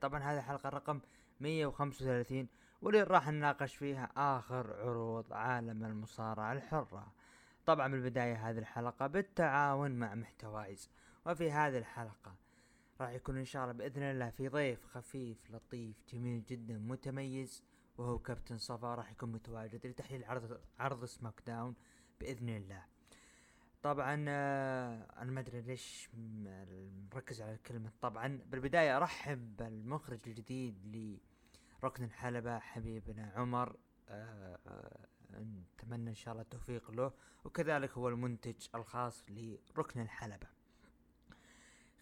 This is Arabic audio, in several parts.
طبعا هذه الحلقة رقم 135 واللي راح نناقش فيها آخر عروض عالم المصارعة الحرة. طبعا بالبداية هذه الحلقة بالتعاون مع محتوايز وفي هذه الحلقة راح يكون إن شاء الله بإذن الله في ضيف خفيف لطيف جميل جدا متميز وهو كابتن صفا راح يكون متواجد لتحليل عرض عرض سماك داون بإذن الله. طبعا آه، أنا ما أدري ليش مركز على كلمة طبعا بالبداية أرحب بالمخرج الجديد لركن الحلبة حبيبنا عمر. آه، آه، نتمنى إن شاء الله التوفيق له وكذلك هو المنتج الخاص لركن الحلبة.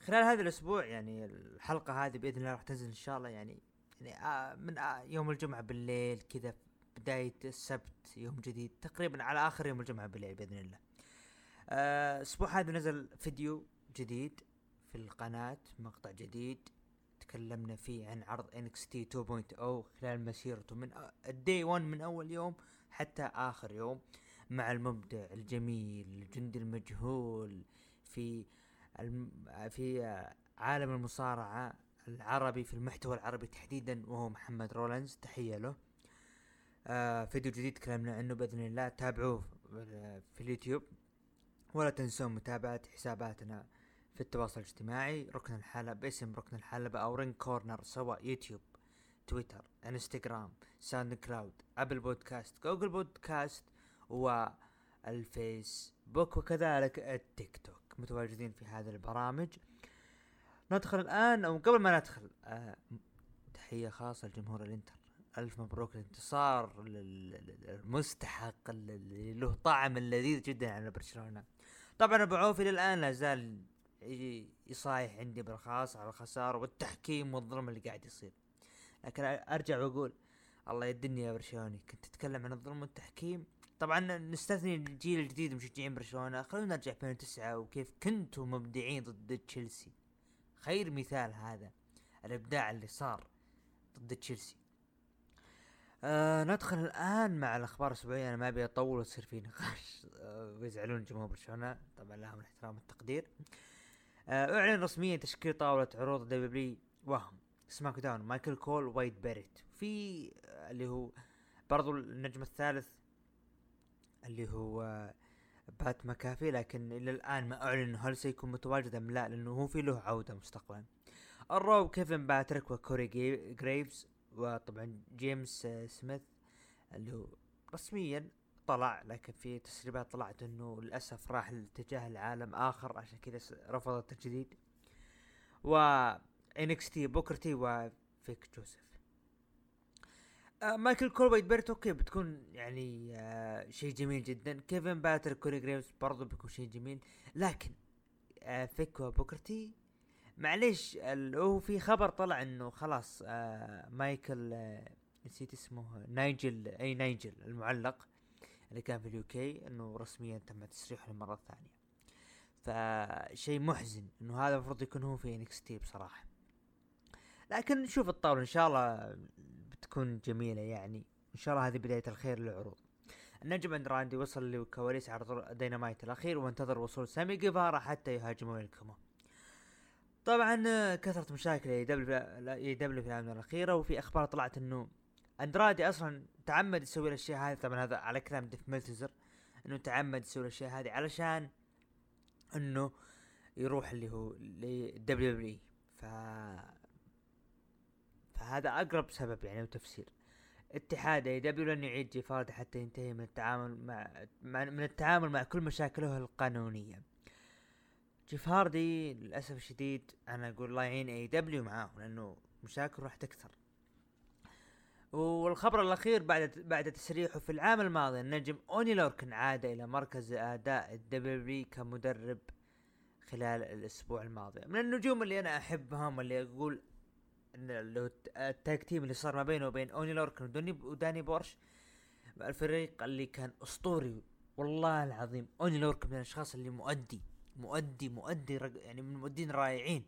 خلال هذا الأسبوع يعني الحلقة هذه بإذن الله راح تنزل إن شاء الله. يعني يعني من يوم الجمعة بالليل كذا بداية السبت يوم جديد تقريبا على آخر يوم الجمعة بالليل بإذن الله. الأسبوع هذا نزل فيديو جديد في القناة مقطع جديد تكلمنا فيه عن عرض NXT 2.0 خلال مسيرته من ال day 1 من أول يوم حتى آخر يوم مع المبدع الجميل الجندي المجهول في الم... في عالم المصارعة العربي في المحتوى العربي تحديدا وهو محمد رولانز تحية له. آه فيديو جديد تكلمنا عنه بإذن الله. تابعوه في اليوتيوب. ولا تنسون متابعة حساباتنا في التواصل الاجتماعي ركن الحلبة باسم ركن الحلبة أو Ring Corner سواء يوتيوب تويتر انستغرام SoundCloud Apple Podcast Google Podcast والفيسبوك وكذلك التيك توك. متواجدين في هذه البرامج. ندخل الآن أو قبل ما ندخل آه تحية خاصة لجمهور الإنتر. ألف مبروك الانتصار المستحق اللي له طعم لذيذ جدا على برشلونة. طبعا أبو عوف إلى الان لا زال يصايح عندي بالخاص على الخسارة والتحكيم والظلم اللي قاعد يصير. لكن أرجع وأقول الله يدني يا برشلوني كنت تتكلم عن الظلم والتحكيم. طبعا نستثني الجيل الجديد مشجعين برشلونة. خلونا نرجع 2009 وكيف كنتوا مبدعين ضد تشيلسي. خير مثال هذا الإبداع اللي صار ضد تشيلسي. آه ندخل الآن مع الأخبار الأسبوعية. أنا ما أبي أطول وتصير في نقاش آه ويزعلون جمهور برشلونة. طبعا لهم الاحترام والتقدير. آه أعلن رسميا تشكيل طاولة عروض WWE وهم. SmackDown مايكل كول ويد باريت. في اللي هو برضو النجم الثالث اللي هو بات مكافي لكن إلى الآن ما أعلن هل سيكون متواجد أم لا لأنه هو في له عودة مستقبلا. ال Raw كيفن باتريك وكوري جريفز. وطبعا جيمي سميث اللي هو رسميا طلع لكن في تسريبات طلعت إنه للأسف راح لاتجاه العالم آخر عشان كذا رفض التجديد. و NXT بوكر تي وفيك جوزيف. آه مايكل كول بيرت okay بتكون يعني آه شيء جميل جدا. كيفن باتر كوري جريفز برضو بيكون شيء جميل. لكن آه فيك وبوكرتي معليش هو في خبر طلع إنه خلاص آه مايكل آه نسيت اسمه نايجل أي نايجل المعلق اللي كان في ال UK إنه رسميا تم تسريحه للمره الثانية فشيء محزن إنه هذا المفروض يكون هو في NXT بصراحة. لكن نشوف الطاولة إن شاء الله بتكون جميلة يعني. إن شاء الله هذه بداية الخير للعروض. النجم اندرادي وصل لكواليس عرض دينامايت الأخير وانتظر وصول سامي جيفارا حتى يهاجم ويلكمه طبعا كثرت مشاكل إي دبليو إي دبليو في الآونة الأخيرة وفي أخبار طلعت إنه اندرادي أصلا تعمد يسوي الأشياء هذه. طبعا هذا على كلام ديف ملتزر إنه تعمد يسوي الأشياء هذه علشان إنه يروح اللي هو ل WWE ف فهذا أقرب سبب يعني وتفسير. اتحاد AEW لن يعيد جيف هاردي حتى ينتهي من التعامل مع من التعامل مع كل مشاكله القانونية. جيف هاردي للأسف الشديد أنا أقول الله يعين AEW معاه لأنه مشاكل راح تكثر. والخبر الأخير بعد بعد تسريحه في العام الماضي النجم أوني لوركن عاد إلى مركز أداء ال WWE كمدرب خلال الأسبوع الماضي. من النجوم اللي أنا أحبهم اللي أقول لو ال tag team اللي صار ما بينه وبين أوني لوركن وداني بورش الفريق اللي كان أسطوري والله العظيم أوني لوركن من الأشخاص اللي مؤدي مؤدي مؤدي رج... يعني من المؤدين رائعين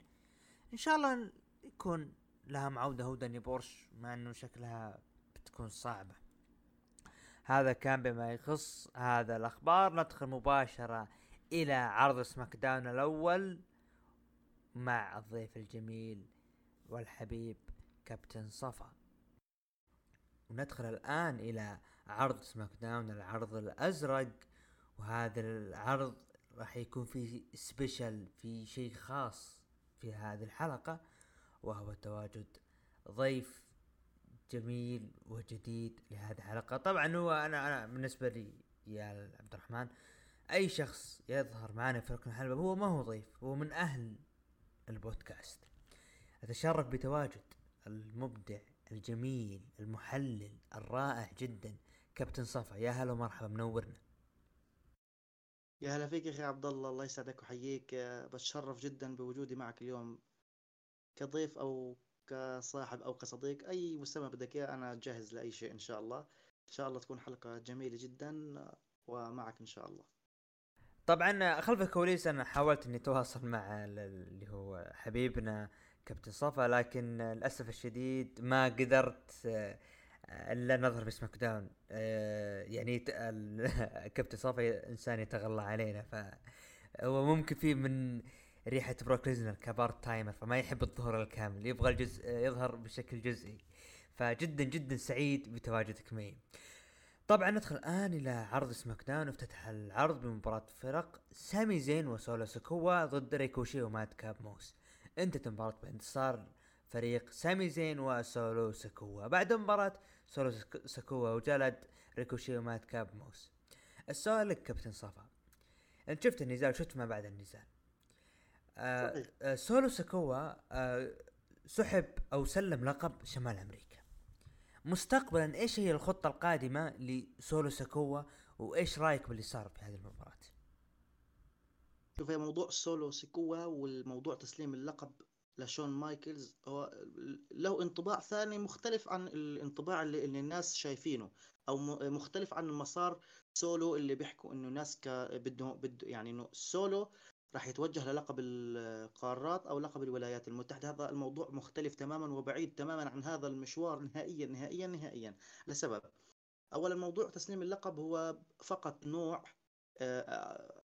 إن شاء الله يكون لهم عودة هو داني بورش مع إنه شكلها بتكون صعبة. هذا كان بما يخص هذا الأخبار. ندخل مباشرة إلى عرض SmackDown الأول مع الضيف الجميل والحبيب كابتن صفا. وندخل الآن إلى عرض سماك داون العرض الأزرق. وهذا العرض راح يكون فيه سبيشل في شيء خاص في هذه الحلقة وهو تواجد ضيف جميل وجديد لهذه الحلقة. طبعا هو أنا أنا بالنسبة لي يا عبد الرحمن أي شخص يظهر معنا في ركن الحلبة هو ما هو ضيف هو من أهل البودكاست. أتشرف بتواجد المبدع الجميل المحلل الرائع جدا كابتن صفا. يا هلا ومرحبا منورنا. يا هلا فيك يا أخي عبد الله. الله يسعدك ويحييك بتشرف جدا بوجودي معك اليوم كضيف أو كصاحب أو كصديق. أي مسمى بدك إياه أنا جاهز لأي شيء إن شاء الله. إن شاء الله تكون حلقة جميلة جدا ومعك إن شاء الله. طبعا خلف الكواليس أنا حاولت إني أتواصل مع اللي هو حبيبنا كابتن صفا لكن للأسف الشديد ما قدرت آه، إلا نظهر ب SmackDown. آه، يعني كابتن صفا إنسان يتغلى علينا فهو ممكن في من ريحة بروك ليزنر ك part-timer فما يحب الظهور الكامل يبغى الجزء يظهر بشكل جزئي. فجدا جدا سعيد بتواجدك معي. طبعا ندخل الآن إلى عرض SmackDown افتتح العرض بمباراة فرق سامي زين وسولو سكوا ضد ريكوشي وماد كاب موس انتهت المباراة بانتصار فريق سامي زين وسولو سكوا بعد المباراة سولو سكوا وجلد ريكوشي وماد كاب موس. السؤال لك كابتن صفا. انت شفت النزال شفت ما بعد النزال. آه آه سولو سكوا آه سحب أو سلم لقب شمال أمريكا. مستقبلا إيش هي الخطة القادمة لسولو سكوا وإيش رأيك باللي صار في هذه المباراة؟ شوف موضوع سولو سكوا والموضوع تسليم اللقب لشون مايكلز هو له انطباع ثاني مختلف عن الانطباع اللي, اللي الناس شايفينه أو مختلف عن مسار سولو اللي بيحكوا إنه ناس بده بده يعني إنه سولو راح يتوجه للقب القارات أو لقب الولايات المتحدة. هذا الموضوع مختلف تماما وبعيد تماما عن هذا المشوار نهائيا نهائيا نهائيا. لسبب اولا موضوع تسليم اللقب هو فقط نوع آه،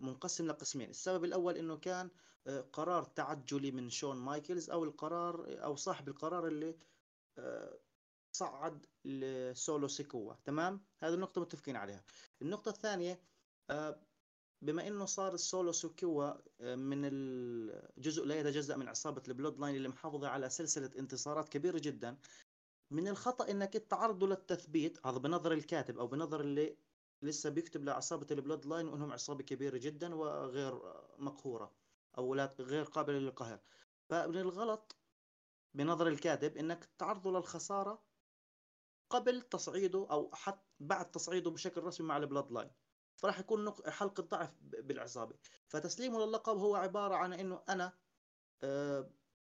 منقسم لقسمين. السبب الأول إنه كان آه، قرار تعجلي من شون مايكلز أو القرار أو صاحب القرار اللي آه، صعد لسولو سكوا. تمام؟ هذه النقطة متفقين عليها. النقطة الثانية بما إنه صار السولو سكوا آه، من الجزء لا يتجزأ من عصابة البلود لاين اللي محافظة على سلسلة انتصارات كبيرة جدا من الخطأ إنك تعرضه للتثبيت هذا بنظر الكاتب أو بنظر اللي لسه بيكتب لعصابه البلود لاين وإنهم عصابة كبيرة جدا وغير مقهورة أو لا غير قابلة للقهر. فمن الغلط بنظر الكاتب إنك تعرضه للخسارة قبل تصعيده أو حتى بعد تصعيده بشكل رسمي مع البلود لاين فراح يكون حلقة ضعف بالعصابة. فتسليمه للقب هو عبارة عن إنه أنا آه،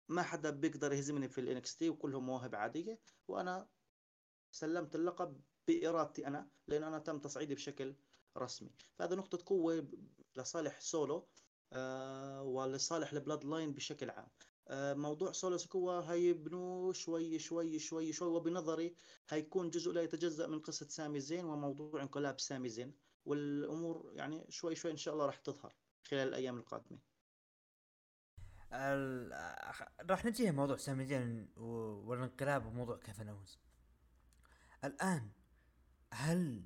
ما حدا بيقدر يهزمني في ال NXT وكلهم مواهب عادية وأنا سلمت اللقب بارادتي أنا لأن أنا تم تصعيدي بشكل رسمي. فهذا نقطة قوة لصالح سولو آه، ولصالح البلود لاين بشكل عام. آه، موضوع سولو سكوا هيبنوه شوي شوي شوي شوي وبنظري هيكون جزء لا يتجزأ من قصة سامي زين وموضوع انقلاب سامي زين. والأمور يعني شوي شوي إن شاء الله راح تظهر خلال الأيام القادمة. ال... راح نجي موضوع سامي زين والانقلاب وموضوع كيفن الآن هل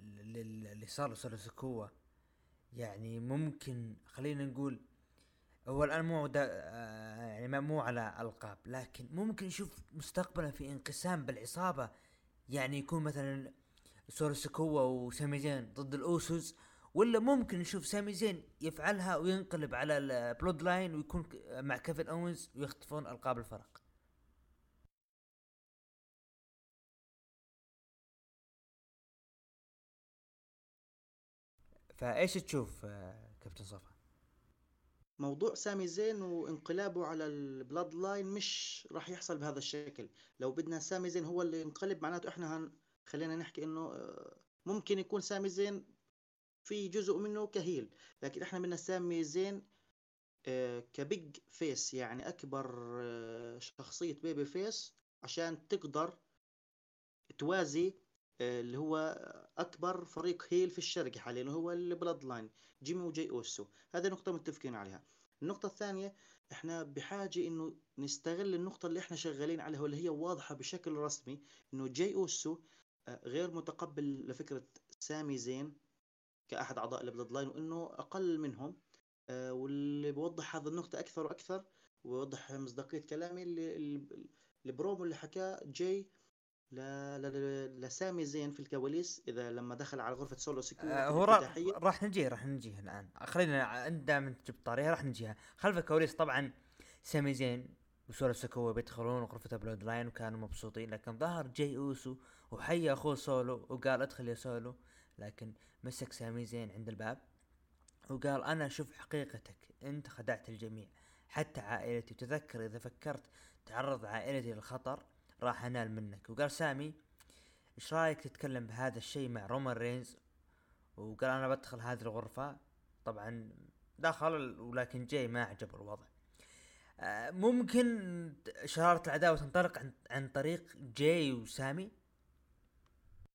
اللي صار سكوا؟ يعني ممكن خلينا نقول هو الآن مو آه، يعني مو على ألقاب لكن ممكن نشوف مستقبلا في انقسام بالعصابة. يعني يكون مثلا سولو سكوا وسامي زين ضد الأوسوس ولا ممكن نشوف سامي زين يفعلها وينقلب على البلود لاين ويكون مع كيفن اونز ويخطفون ألقاب الفرق. فايش تشوف كابتن صفا؟ موضوع سامي زين وانقلابه على البلود لاين مش راح يحصل بهذا الشكل. لو بدنا سامي زين هو اللي ينقلب معناته إحنا هن خلينا نحكي إنه آه، ممكن يكون سامي زين في جزء منه ك heel. لكن إحنا بدنا سامي زين آه، ك big face يعني أكبر آه، شخصية babyface عشان تقدر توازي اللي هو أكبر فريق heel في الشرق حاليا هو البلود لاين جيمي وجاي أوسو. هذه نقطة متفقين عليها. النقطة الثانية إحنا بحاجة إنه نستغل النقطة اللي إحنا شغالين عليها واللي هي واضحة بشكل رسمي إنه جاي أوسو آه، غير متقبل لفكرة سامي زين كأحد أعضاء البلود لاين وإنه أقل منهم. آه، واللي بوضح هذه النقطة أكثر وأكثر ويوضح مصداقية كلامي اللي البرومو اللي حكاه جاي لسامي زين في الكواليس. إذا لما دخل على غرفة سولو سكيورتي آه هو راح نجي راح نجيها الآن. خلينا دائما تجيب طاريها راح نجيها. خلف الكواليس طبعا سامي زين وسولو سكوا بيدخلون غرفة بلود لاين وكانوا مبسوطين لكن ظهر جاي أوسو وحيا أخوه سولو وقال ادخل يا سولو لكن مسك سامي زين عند الباب وقال أنا أشوف حقيقتك أنت خدعت الجميع حتى عائلتي. تذكر إذا فكرت تعرض عائلتي للخطر راح أنال منك. وقال سامي إيش رأيك تتكلم بهذا الشيء مع رومان رينز؟ وقال أنا بدخل هذه الغرفة. طبعا دخل ولكن جاي ما عجبه الوضع. آه، ممكن شرارة العداوة تنطلق عن, عن طريق جاي وسامي؟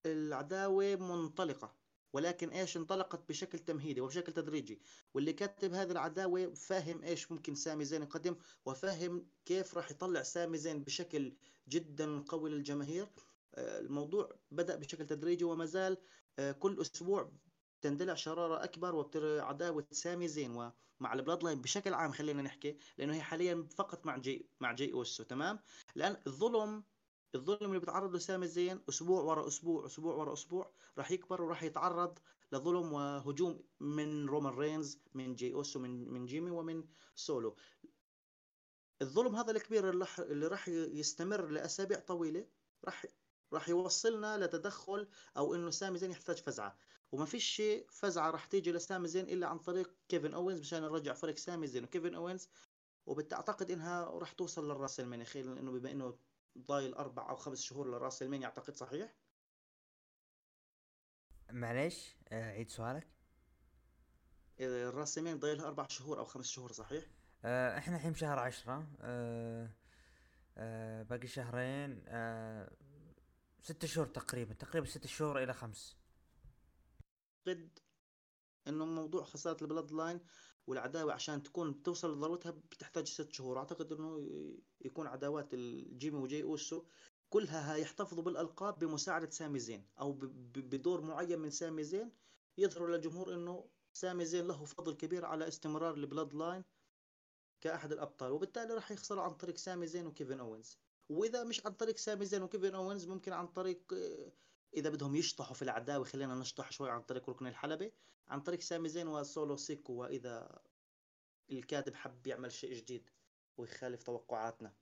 العداوة منطلقة. ولكن إيش انطلقت بشكل تمهيدي وبشكل تدريجي. واللي كتب هذه العداوة فاهم إيش ممكن سامي زين يقدم وفاهم كيف راح يطلع سامي زين بشكل جدا قوي للجماهير. آه، الموضوع بدأ بشكل تدريجي وما زال آه، كل أسبوع تندلع شرارة أكبر وبتر عداوة سامي زين ومع البلود لاين بشكل عام خلينا نحكي لأنه هي حاليا فقط مع جي مع جاي أوسو تمام؟ لأن الظلم الظلم اللي بيتعرض له سامي زين أسبوع ورا أسبوع أسبوع ورا أسبوع راح يكبر وراح يتعرض لظلم وهجوم من رومان رينز من جاي أوسو من من جيمي ومن سولو. الظلم هذا الكبير اللي راح يستمر لأسابيع طويلة راح راح يوصلنا لتدخل أو إنه سامي زين يحتاج فزعة. وما فيش شيء فزعة راح تيجي لسامي زين إلا عن طريق كيفن أوينز مشان نرجع فريق سامي زين. وكيفن أوينز وبتعتقد إنها راح توصل للرأس الماني خير لأنه بما إنه ضايل أربع أو خمس شهور لراس المين أعتقد صحيح؟ معليش آه، عيد سؤالك الراس المين ضايلها أربع شهور أو خمس شهور صحيح؟ آه إحنا الحين بشهر عشرة آه آه باقي شهرين آه ست شهور تقريبا تقريبا ست شهور إلى خمس قد إنه موضوع خسارة البلود لاين والعداوة عشان تكون توصل لذروتها بتحتاج ست شهور. أعتقد إنه يكون عداوات الجيمي وجاي أوسو كلها يحتفظوا بالألقاب بمساعدة سامي زين أو بدور معين من سامي زين. يظهروا للجمهور إنه سامي زين له فضل كبير على استمرار البلود لاين كأحد الأبطال وبالتالي راح يخسروا عن طريق سامي زين وكيفن أوينز. وإذا مش عن طريق سامي زين وكيفن أوينز ممكن عن طريق إذا بدهم يشطحوا في العداوة خلينا نشطح شوي عن طريق ركن الحلبة. عن طريق سامي زين وسولو سيكو وإذا الكاتب حب يعمل شيء جديد ويخالف توقعاتنا.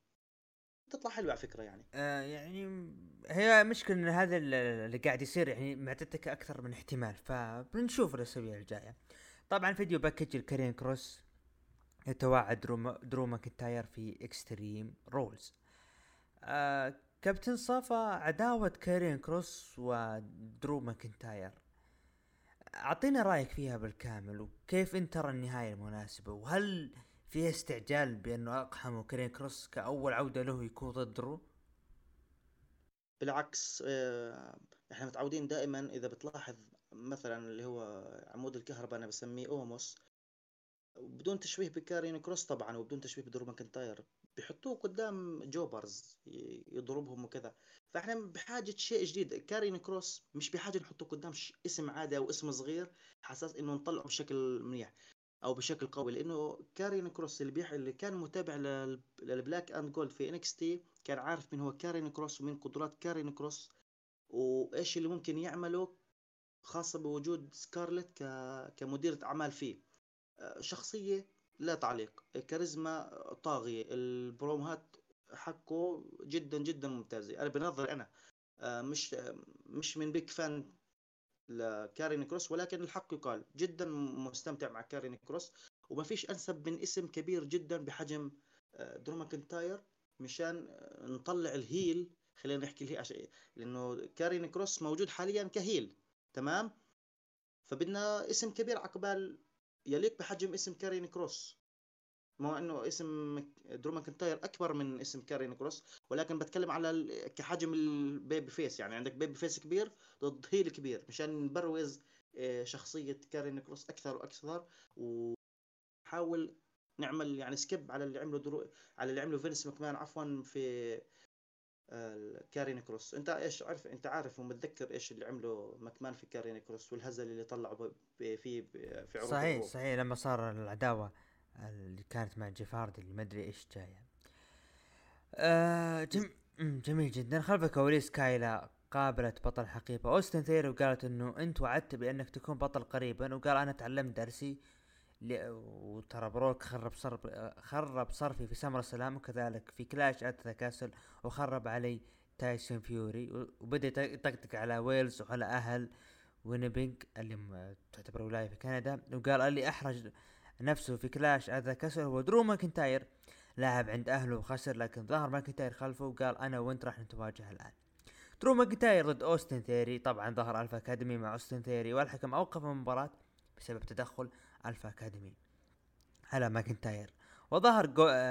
تطلع حلوة على فكرة يعني. آه يعني هي مشكلة إن هذا اللي قاعد يصير يعني معطيتك أكثر من احتمال فبنشوف الأسابيع الجاية. طبعا video package ل كارين كروس يتوعد درو, درو ماكنتاير في Extreme Rules آه كابتن صفا عداوة كارين كروس ودرو ماكنتاير. اعطينا رأيك فيها بالكامل وكيف انت ترى النهاية المناسبة؟ وهل فيها استعجال بأنه أقحم كارين كروس كأول عودة له يكون ضد درو؟ بالعكس آه، إحنا متعودين دائما إذا بتلاحظ مثلا اللي هو عمود الكهرباء أنا بسميه أوموس. بدون تشويه بكارين كروس طبعا وبدون تشويه بدرو ماكنتاير. بيحطوه قدام jobbers يضربهم وكذا. فإحنا بحاجة شيء جديد. كارين كروس مش بحاجة نحطه قدام اسم عادي أو اسم صغير عساس إنه نطلعه بشكل منيح أو بشكل قوي. لأنه كارين كروس اللي بيح اللي كان متابع لل Black and Gold في NXT كان عارف من هو كارين كروس ومن قدرات كارين كروس وإيش اللي ممكن يعمله خاصة بوجود سكارلت ك... كمديرة أعمال فيه. آه، شخصية لا تعليق. كاريزما طاغية. البروموهات حقه جدا جدا ممتازة. أنا بنظري أنا آه، مش مش من big fan لكارين كروس ولكن الحق يقال جدا مستمتع مع كارين كروس وما فيش أنسب من اسم كبير جدا بحجم آه، درو ماكنتاير مشان نطلع ال heel. خلينا نحكي ال heel عشان لأنه كارين كروس موجود حاليا ك heel. تمام؟ فبدنا اسم كبير عقبال يليق بحجم اسم كارين كروس. مع إنه اسم درو ماكنتاير أكبر من اسم كارين كروس ولكن بتكلم على كحجم ال babyface. يعني عندك babyface كبير ضد heel كبير مشان نبروز آه، شخصية كارين كروس أكثر وأكثر وحاول نعمل يعني skip على اللي عمله درو على اللي عمله فينس ماكمان عفوا في كارين كروس انت إيش عارف انت عارف ومتذكر إيش اللي عمله ماكمان في كارين كروس والهزل اللي طلعه فيه في عروض صحيح ال Raw. صحيح لما صار العداوة اللي كانت مع جيف هاردي اللي ما أدري إيش جاية. آه جم... جميل جدا. خلف الكواليس كايلا قابلت بطل حقيبة أوستن ثيوري وقالت إنه أنت وعدت بأنك تكون بطل قريبا وقال أنا تعلمت درسي وترى بروك خرب صرف خرب صرفي في SummerSlam وكذلك في Clash at the Castle وخرب علي تايسون فيوري وبدأ يطقطق على ويلز وعلى أهل وينيبيغ اللي تعتبر ولاية في كندا. وقال اللي أحرج نفسه في Clash at the Castle هو درو ماكنتاير لاعب عند أهله وخسر لكن ظهر ماكنتاير خلفه وقال أنا وانت راح نتواجه الآن. درو ماكنتاير ضد أوستن ثيوري طبعا ظهر Alpha Academy مع أوستن ثيوري والحكم أوقف المباراة بسبب تدخل Alpha Academy. على ماكنتاير وظهر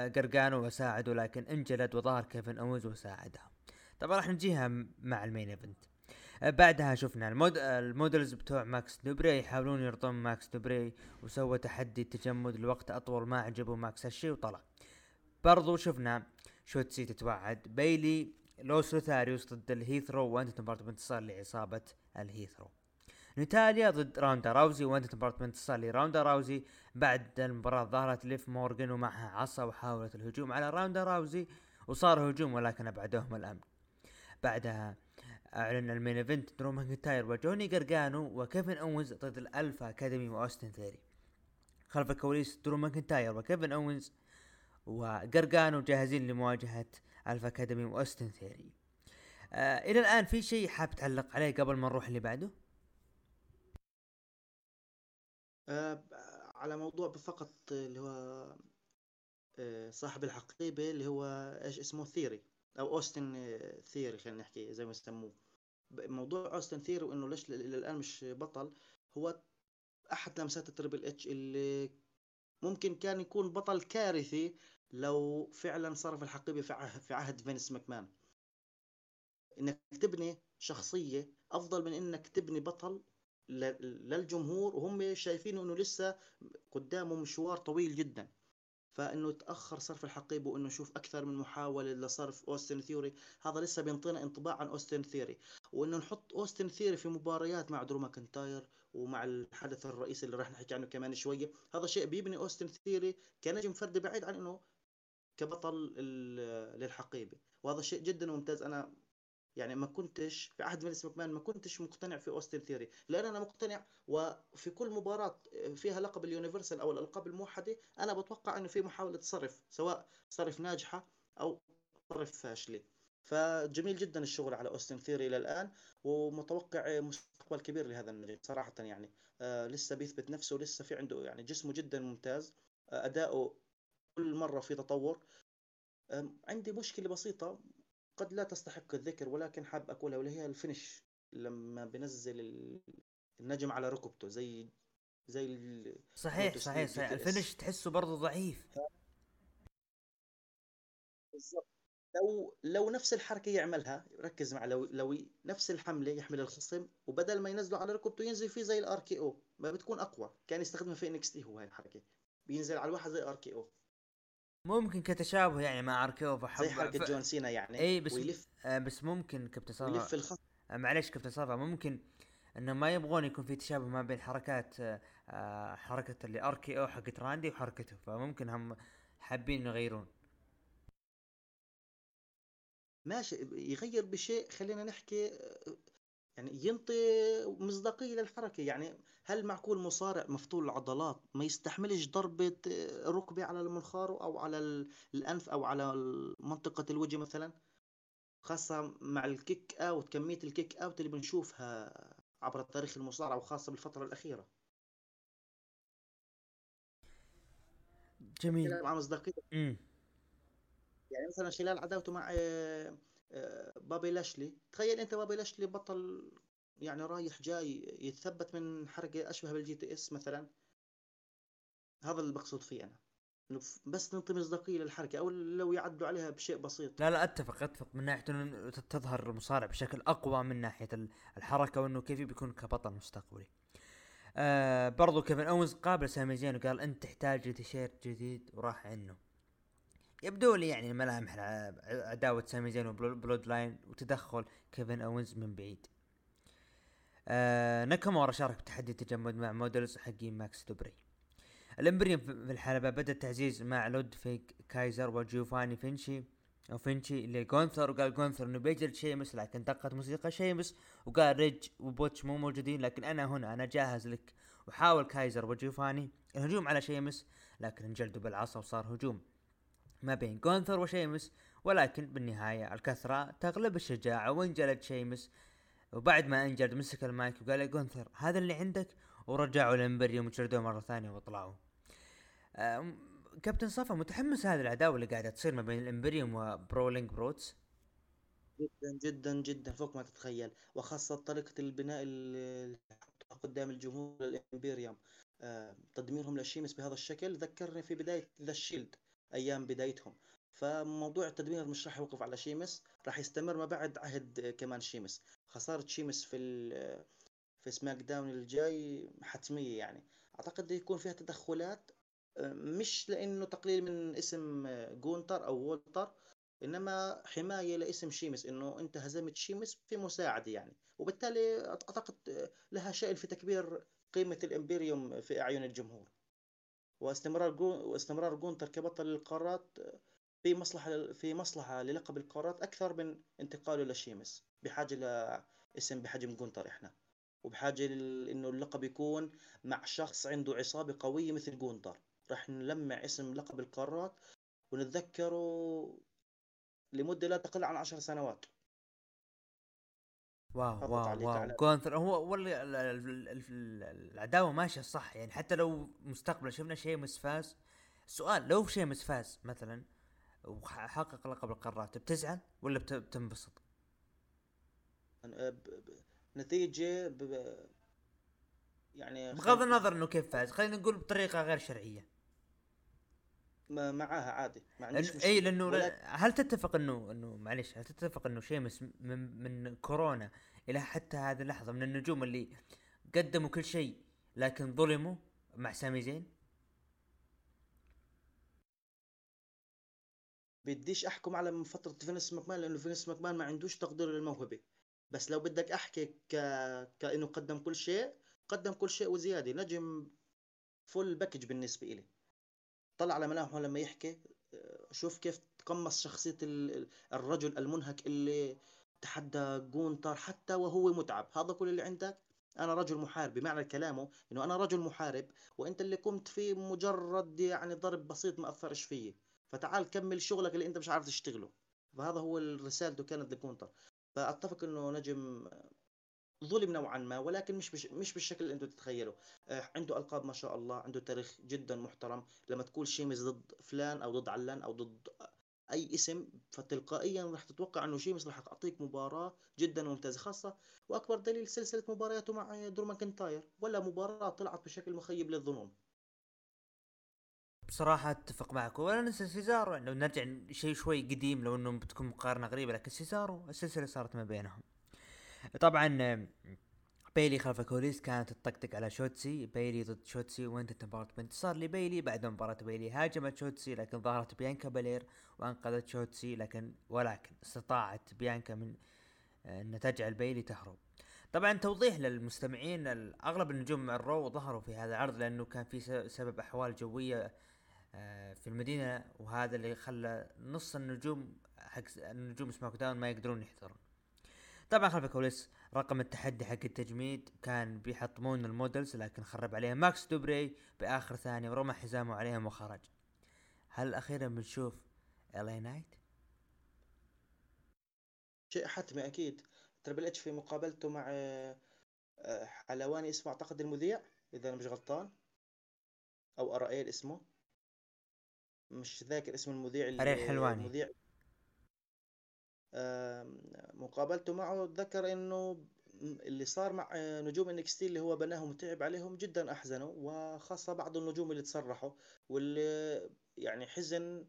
قرقانو وساعده لكن انجلد وظهر كيفن أونز وساعدها طبعا راح نجيها مع ال main event. بعدها شفنا المود... ال models بتوع ماكس دوبري يحاولون يرضون ماكس دوبري وسوى تحدي تجمد لوقت أطول ما عجبه ماكس هالشي وطلع. برضو شفنا شوتسي تتوعد. بيلي Los Lotharios ضد ال Hit Row وانتهت برضو بانتصار لعصابة ال Hit Row. نتاليا ضد روندا راوزي وانتهت برضو بانتصار لروندا راوزي. بعد المباراة ظهرت ليف مورغان ومعها عصا وحاولت الهجوم على روندا راوزي وصار هجوم ولكن أبعدوهم الأمن. بعدها أعلن ال main event درو ماكنتاير وجوني قرقانو وكيفن أونز ضد ال Alpha Academy وأوستن ثيوري. خلف الكواليس درو ماكنتاير وكيفن أونز وقرقانو جاهزين لمواجهة Alpha Academy وأوستن ثيري. آه إلى الآن في شيء حاب تعلق عليه قبل ما نروح اللي بعده؟ على موضوع فقط اللي هو آه صاحب الحقيبة اللي هو إيش اسمه ثيري أو أوستن ثيوري خلينا نحكي زي ما يسموه. موضوع أوستن ثيوري وإنه ليش إلى الآن مش بطل هو أحد لمسات ال Triple H اللي ممكن كان يكون بطل كارثي لو فعلا صرف الحقيبة في عهد, في عهد فينس ماكمان. إنك تبني شخصية أفضل من إنك تبني بطل للجمهور وهم شايفين إنه لسه قدامه مشوار طويل جدا. فإنه تأخر صرف الحقيبه وإنه نشوف أكثر من محاولة لصرف أوستن ثيوري. هذا لسه بينطينا انطباع عن أوستن ثيوري. وإنه نحط أوستن ثيوري في مباريات مع درو ماكنتاير ومع الحدث الرئيسي اللي راح نحكي عنه كمان شوية. هذا شيء بيبني أوستن ثيوري كنجم فردي بعيد عن إنه كبطل للحقيبه وهذا شيء جدا ممتاز. أنا يعني ما كنتش في عهد فينس ماكمان ما كنتش مقتنع في أوستن ثيوري. لأن أنا مقتنع وفي كل مباراة فيها لقب ال Universal أو الألقاب الموحدة أنا بتوقع إنه في محاولة صرف سواء صرف ناجحة أو صرف فاشلة. فجميل جدا الشغل على أوستن ثيوري إلى الآن ومتوقع مستقبل كبير لهذا النجم صراحة يعني. آه لسه بيثبت نفسه ولسه في عنده يعني جسمه جدا ممتاز. آه أداؤه كل مرة في تطور. عندي مشكلة بسيطة قد لا تستحق الذكر ولكن حاب أقولها واللي هي ال finish. لما بنزل النجم على ركبته زي زي صحيح صحيح صحيح. ال finish تحسه برضه ضعيف. بالضبط. لو لو نفس الحركة يعملها ركز مع لو لو نفس الحملة يحمل الخصم وبدل ما ينزله على ركبته ينزل فيه زي الار كي أو ما بتكون أقوى. كان يستخدمها في انكس تي هو هاي الحركة. بينزل على الواحد زي ار كي أو ممكن كتشابه يعني مع اركيو فحب زي حركة ف... جون سينا يعني اي بس ويلف آه بس ممكن كابتن صافا يلف الخط. آه معليش كابتن صافا ممكن إنه ما يبغون يكون في تشابه ما بين حركات آه, آه، حركة اللي أركي أو حقت راندي وحركته فممكن هم حابين يغيرون. ماشي يغير بشيء خلينا نحكي آه، يعني ينطي مصداقية للحركه يعني هل معقول مصارع مفتول العضلات ما يستحملش ضربة ركبة على المنخار أو على الأنف أو على منطقة الوجه مثلا؟ خاصة مع الكيك أوت كمية الكيك أوت اللي بنشوفها عبر تاريخ المصارعه وخاصة بالفترة الأخيرة. جميل. مع مصداقية. يعني مثلا خلال عداوته مع بوبي لاشلي. تخيل أنت بوبي لاشلي بطل يعني رايح جاي يتثبت من حركه أشبه بال GTS مثلا. هذا اللي بقصد فيه أنا. بس نعطي مصداقية للحركة أو لو يعدوا عليها بشيء بسيط. لا لا أتفق أتفق. من ناحية إنه تظهر المصارع بشكل أقوى من ناحية الحركة وإنه كيف بيكون كبطل مستقبلي. آه برضو كيفن اونز قابل سامي زين وقال أنت تحتاج تيشيرت جديد وراح عنه. يبدو لي يعني ملامح عداوة سامي زين وبلود لاين وتدخل كيفن اونز من بعيد. آه ناكامورا شارك بتحدي تجمد مع models حقين ماكس دوبري. الامبريوم في الحلبة بدأ التعزيز مع لودفيج كايزر وجوفاني فينشي أو فينشي اللي جونثر وقال جونثر إنه بيجلد شيمس لكن دقت موسيقى شيمس وقال ريدج وبوتش مو موجودين لكن أنا هنا أنا جاهز لك. وحاول كايزر وجوفاني الهجوم على شيمس لكن انجلدوا بالعصا وصار هجوم. ما بين جونثر وشيمس ولكن بالنهاية الكثرة تغلب الشجاعة وانجلد شيمس. وبعد ما انجلد مسك المايك وقال يا جونثر هذا اللي عندك؟ ورجعوا الامبريوم وجلدوه مرة ثانية وطلعوا. كابتن صفا متحمس هذه العداوة اللي قاعدة تصير ما بين الإمبريوم وبرولينج بروتس؟ جدا جدا جدا فوق ما تتخيل. وخاصة طريقة البناء اللي قدام الجمهور الامبريوم تدميرهم لشيمس بهذا الشكل. ذكرني في بداية ذا شيلد. أيام بدايتهم. فموضوع التدمير مش راح يوقف على شيمس راح يستمر ما بعد عهد كمان شيمس. خسارة شيمس في في سماك داون الجاي حتمية يعني. أعتقد يكون فيها تدخلات مش لأنه تقليل من اسم جونتر أو وولتر إنما حماية لاسم شيمس إنه أنت هزمت شيمس في مساعده يعني. وبالتالي أعتقد لها شأن في تكبير قيمة الامبريوم في أعين الجمهور. واستمرار واستمرار جونتر كبطل القارات في مصلحة في مصلحة للقب القارات أكثر من انتقاله لشيمس بحاجة لاسم بحجم جونتر إحنا. وبحاجة إنه اللقب يكون مع شخص عنده عصابة قوية مثل جونتر. راح نلمع اسم لقب القارات ونتذكره لمدة لا تقل عن عشر سنوات. واو واو واو. جونثر هو ولا العداوة ماشية صح يعني حتى لو مستقبلا شفنا شيمس فاز سؤال لو شيمس فاز مثلا وحقق لقب القارات بتزعل ولا بتنبسط؟ نتيجة يعني بغض النظر إنه كيف فاز خلينا نقول بطريقة غير شرعية. معاها عادي ما عنديش إي لأنه ولكن... هل تتفق إنه إنه معلش هل تتفق إنه شيمس من من كورونا إلى حتى هذه اللحظة من النجوم اللي قدموا كل شيء لكن ظلموا مع سامي زين؟ بديش أحكم على من فترة فينس ماكمان لأنه فينس ماكمان ما عندوش تقدير للموهبة. بس لو بدك أحكي ك... كإنه قدم كل شيء قدم كل شيء وزيادة نجم full package بالنسبة إلي. طلع على ملامحه لما يحكي شوف كيف تقمص شخصية الرجل المنهك اللي تحدى جونتر حتى وهو متعب. هذا كل اللي عندك؟ أنا رجل محارب. بمعنى كلامه إنه أنا رجل محارب وأنت اللي قمت فيه مجرد يعني ضرب بسيط ما أثرش فيه فتعال كمل شغلك اللي أنت مش عارف تشتغله. فهذا هو رسالته كانت لجونتر. فأتفق إنه نجم ظلم نوعا ما ولكن مش بش مش بالشكل اللي أنتم تتخيلوا آه عنده ألقاب ما شاء الله عنده تاريخ جدا محترم. لما تقول شيمس ضد فلان أو ضد علان أو ضد أي اسم فتلقائيا راح تتوقع إنه شيمس راح تعطيك مباراة جدا ممتازة خاصة وأكبر دليل سلسلة مبارياته مع درو ماكنتاير ولا مباراة طلعت بشكل مخيب للظنون. بصراحة أتفق معك. ولا ننسى سيزارو. لو نرجع شيء شوي قديم لو إنه بتكون مقارنة غريبة لكن سيزارو السلسلة صارت ما بينهم. طبعا بيلي خلف الكواليس كانت تطقطق على شوتسي. بيلي ضد شوتسي وانتهت المباراة بانتصار لبيلي. بعد مباراة بيلي هاجمت شوتسي لكن ظهرت بيانكا بالير وانقذت شوتسي لكن ولكن استطاعت بيانكا من آه، إن تجعل بيلي تهرب. طبعا توضيح للمستمعين أغلب النجوم مع الرو ظهروا في هذا العرض لأنه كان في سبب أحوال جوية آه، في المدينة. وهذا اللي خلى نص النجوم حق النجوم سماك داون ما يقدرون يحضرون. طبعا خلف الكواليس رقم التحدي حق التجميد كان بيحطمون ال models لكن خرب عليهم ماكس دوبري بآخر ثانية ورمى حزامه عليهم وخرج. هل أخيرا بنشوف إل أي نايت شيء حتمي أكيد. تربل اتش في مقابلته مع آه، حلواني اسمه أعتقد المذيع إذا أنا مش غلطان. أو ارائيل اسمه مش ذاكر اسم المذيع اللي حلواني المذيع. مقابلته معه ذكر إنه اللي صار مع نجوم NXT اللي هو بناهم وتعب عليهم جدا أحزنوا وخاصة بعض النجوم اللي تسرحوا واللي يعني حزن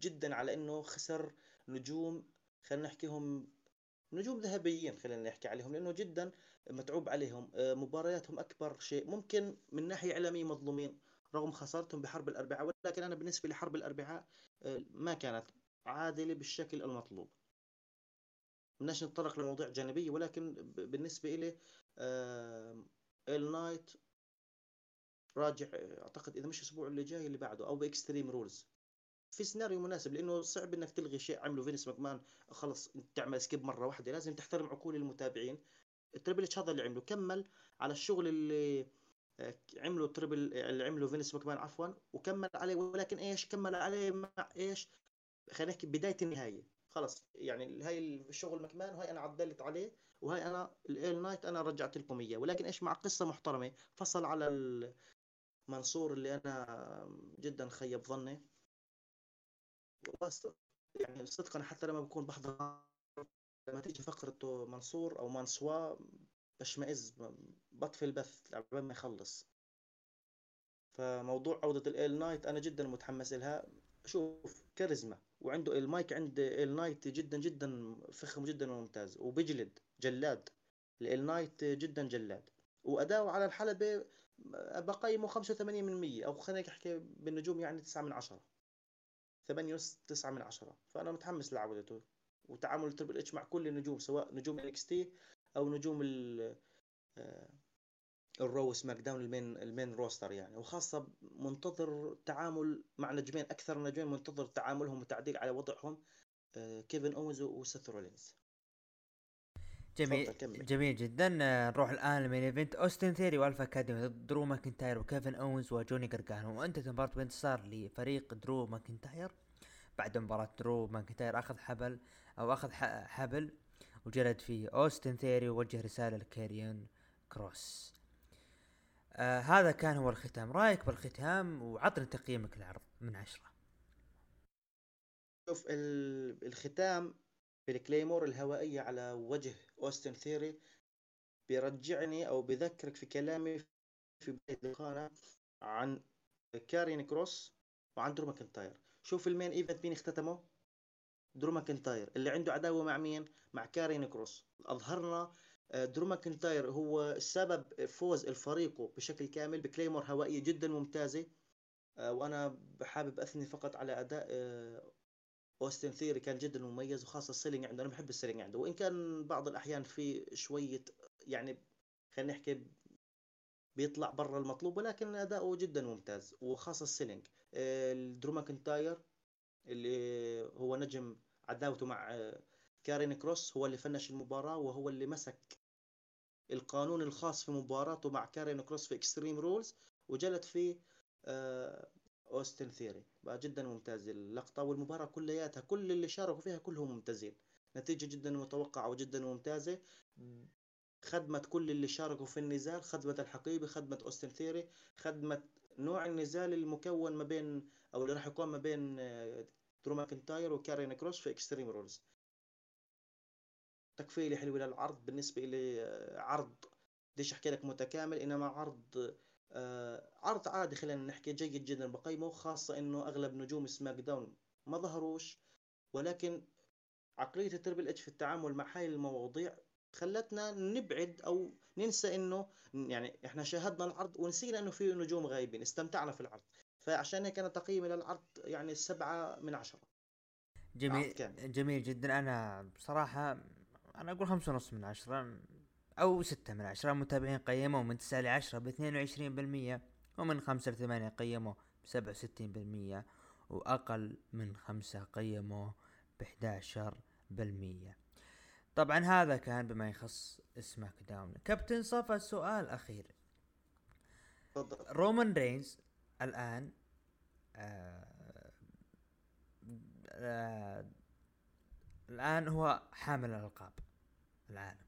جدا على إنه خسر نجوم خلينا نحكيهم نجوم ذهبيين خلينا نحكي عليهم لأنه جدا متعوب عليهم. آه، مبارياتهم أكبر شيء ممكن من ناحية إعلامية مظلومين رغم خسارتهم بحرب الأربعاء ولكن أنا بالنسبة لحرب الأربعاء آه، ما كانت عادلة بالشكل المطلوب. بدناش نتطرق لمواضيع جانبية ولكن بالنسبة لي ال نايت راجع أعتقد إذا مش الأسبوع اللي جاي اللي بعده أو ب Extreme Rules في سيناريو مناسب لأنه صعب إنك تلغي شيء. عمله فينس ماكمان خلص تعمل skip مرة واحدة. لازم تحترم عقول المتابعين. التريبل اتش هذا اللي عمله. كمل على الشغل اللي آه، عمله تريبل اللي عمله فينس ماكمان عفوا وكمل عليه. ولكن إيش؟ كمل عليه مع إيش؟ خلينا نحكي بداية النهاية. خلص يعني هاي الشغل ماكمان وهي أنا عدلت عليه وهي أنا الإيل نايت أنا رجعت لكم إياه. ولكن إيش مع قصة محترمة فصل على منصور اللي أنا جدا خيب ظني. يعني صدقا حتى لما بكون بحضر لما تيجي فقرة منصور أو مانسوا بشمئز بطفي البث قبل ما يخلص. فموضوع عودة الإيل نايت أنا جدا متحمس لها. شوف كاريزما. وعنده المايك عند ايل نايت جدا جدا فخم جدا وممتاز. وبيجلد جلاد. الايل نايت جدا جلاد. واداؤه على الحلبة بقيمه 85% أو خلينا نحكي بالنجوم يعني 9 من 10 8 ونص 9 من 10 فأنا متحمس لعودته وتعامل تربل اتش مع كل النجوم سواء نجوم NXT أو نجوم ال آه، ال Raw SmackDown ال main ال main roster يعني. وخاصة منتظر تعامل مع نجمين أكثر نجمين منتظر تعاملهم وتعديل على وضعهم آه، كيفن أونز وسيث رولينز. جميل جميل جدا. آه، نروح الآن ل main event. أوستن ثيري وألفا أكاديمي ضد درو ماكنتاير وكيفن اونز وجوني جرجانو. وانتهت المباراة بانتصار لفريق درو ماكنتاير؟ بعد مباراة درو ماكنتاير أخذ حبل أو أخذ حبل وجلد فيه أوستن ثيري ووجه رسالة لكيريان كروس. آه هذا كان هو الختام. رأيك بالختام وعطنا تقييمك للعرض من عشرة. شوف الختام بال Claymore الهوائية على وجه أوستن ثيري بيرجعني أو بذكرك في كلامي في بداية عن كارين كروس وعن درو ماكنتاير. شوف ال main event مين اختتمه؟ درو ماكنتاير. اللي عنده عداوة مع مين؟ مع كارين كروس. أظهرنا آه، درو ماكنتاير هو سبب فوز الفريق بشكل كامل ب Claymore هوائية جدا ممتازة. آه، وأنا حابب أثني فقط على أداء آه، أوستن ثيري كان جدا مميز وخاصة ال selling عنده. أنا بحب ال selling عنده. وإن كان بعض الأحيان في شوية يعني خلينا نحكي بيطلع برا المطلوب ولكن أداؤه جدا ممتاز. وخاصة ال selling درو ماكنتاير اللي هو نجم عداوته مع كارين كروس هو اللي فنش المباراة وهو اللي مسك القانون الخاص في مباراته مع كارين كروس في Extreme Rules وجلد فيه آه، اوستن ثيري بقى جدا ممتاز. اللقطة والمباراة كلياتها كل اللي شاركوا فيها كلهم ممتازين. نتيجة جدا متوقعة وجدا ممتازة. خدمة كل اللي شاركوا في النزال خدمة الحقيبة خدمة أوستن ثيري خدمة نوع النزال المكون ما بين أو اللي راح يكون ما بين آه، درو ماكنتاير وكارين كروس في Extreme Rules تقفيلة حلو للعرض بالنسبة لي آه، عرض. بديش أحكي لك متكامل؟ إنما عرض آه عرض عادي خلينا نحكي جيد جدا بقيمه خاصة إنه أغلب نجوم SmackDown ما ظهروش. ولكن عقلية التربل إتش في التعامل مع هاي المواضيع خلتنا نبعد أو ننسى إنه يعني إحنا شاهدنا العرض ونسينا إنه في نجوم غايبين استمتعنا في العرض. فعشان هيك أنا تقييمي للعرض يعني سبعة من عشرة. جميل جميل جدا. أنا بصراحة أنا أقول خمسة ونص من عشرة أو ستة من عشرة. متابعين قيموا من تسعة لعشرة باثنين وعشرين بالمية ومن خمسة لثمانية قيموا بسبعة وستين بالمية وأقل من خمسة قيموا بحداشر بالمية. طبعا هذا كان بما يخص سماك داون. كابتن صفا سؤال أخير. رومان رينز الآن آه آه الآن هو حامل الألقاب. العالم.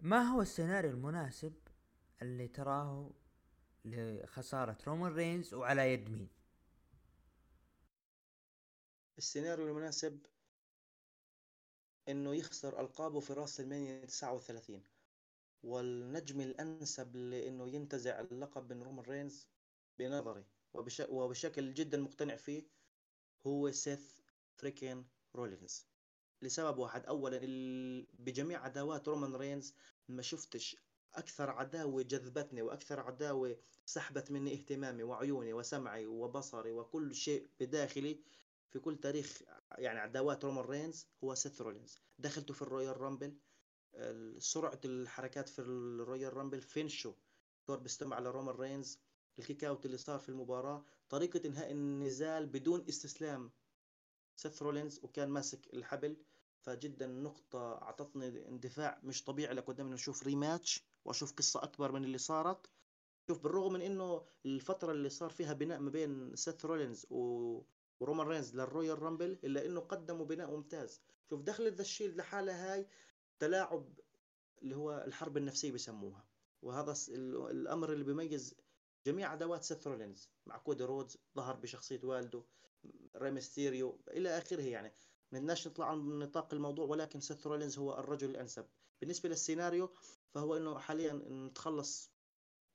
ما هو السيناريو المناسب اللي تراه لخسارة رومان رينز وعلى يد مين؟ السيناريو المناسب إنه يخسر ألقابه في راس المانيا 39 والنجم الأنسب لإنه ينتزع اللقب من رومان رينز بنظري وبش... وبشكل جدا مقتنع فيه هو سيث فريكين رولينز. لسبب واحد. اولا بجميع عداوات رومان رينز ما شفتش أكثر عداوة جذبتني وأكثر عداوة سحبت مني اهتمامي وعيوني وسمعي وبصري وكل شيء بداخلي في كل تاريخ يعني عداوات رومان رينز هو سيث رولينز. دخلته في ال Royal Rumble سرعة الحركات في ال Royal Rumble فينشو دور ب stomp على رومان رينز ال kick out اللي صار في المباراة طريقة إنهاء النزال بدون استسلام. سيث رولينز وكان ماسك الحبل فجدا نقطة أعطتني اندفاع مش طبيعي لقدام إنه أشوف rematch وأشوف قصة أكبر من اللي صارت. شوف بالرغم من إنه الفترة اللي صار فيها بناء ما بين سيث رولينز و... ورومان رينز لل Royal Rumble إلا إنه قدموا بناء ممتاز. شوف دخلت The Shield لحالها هاي تلاعب اللي هو الحرب النفسية بسموها وهذا الأمر اللي بيميز جميع عداوات سيث رولينز. مع كودي رودز ظهر بشخصية والده ريمستيريو إلى آخره يعني. بدناش نطلع عن نطاق الموضوع ولكن سيث رولينز هو الرجل الأنسب. بالنسبة للسيناريو فهو إنه حاليا نتخلص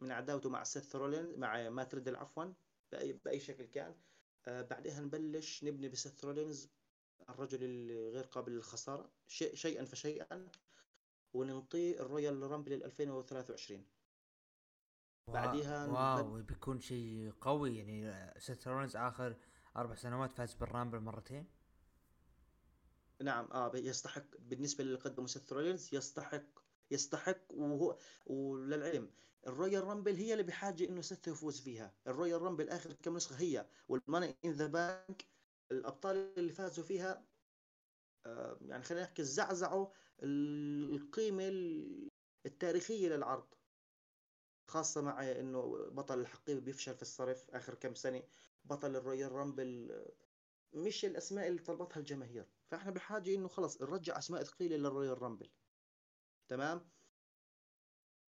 من عداوته مع سيث رولينز مع مات ريدل عفوا بأي, بأي شكل كان. آه بعدها نبلش نبني بسيث رولينز الرجل الغير قابل للخسارة شيء شيئا فشيئا وننطيه ال Royal Rumble 2023 بعديها wow بيكون شيء قوي يعني. سيث رولينز آخر أربع سنوات فاز بال Rumble مرتين؟ نعم آه يستحق بالنسبة للي قدمه سيث رولينز يستحق يستحق وهو وللعلم ال Royal Rumble هي اللي بحاجة إنه سيث يفوز فيها. ال Royal Rumble آخر كم نسخة هي؟ وال Money in the Bank الأبطال اللي فازوا فيها آه يعني خلينا نحكي زعزعوا القيمة التاريخية للعرض. خاصة مع إنه بطل الحقيبة بيفشل في الصرف آخر كم سنة. بطل ال Royal Rumble مش الأسماء اللي طلبتها الجماهير. فإحنا بحاجه إنه خلص نرجع أسماء ثقيله لل Royal Rumble. تمام؟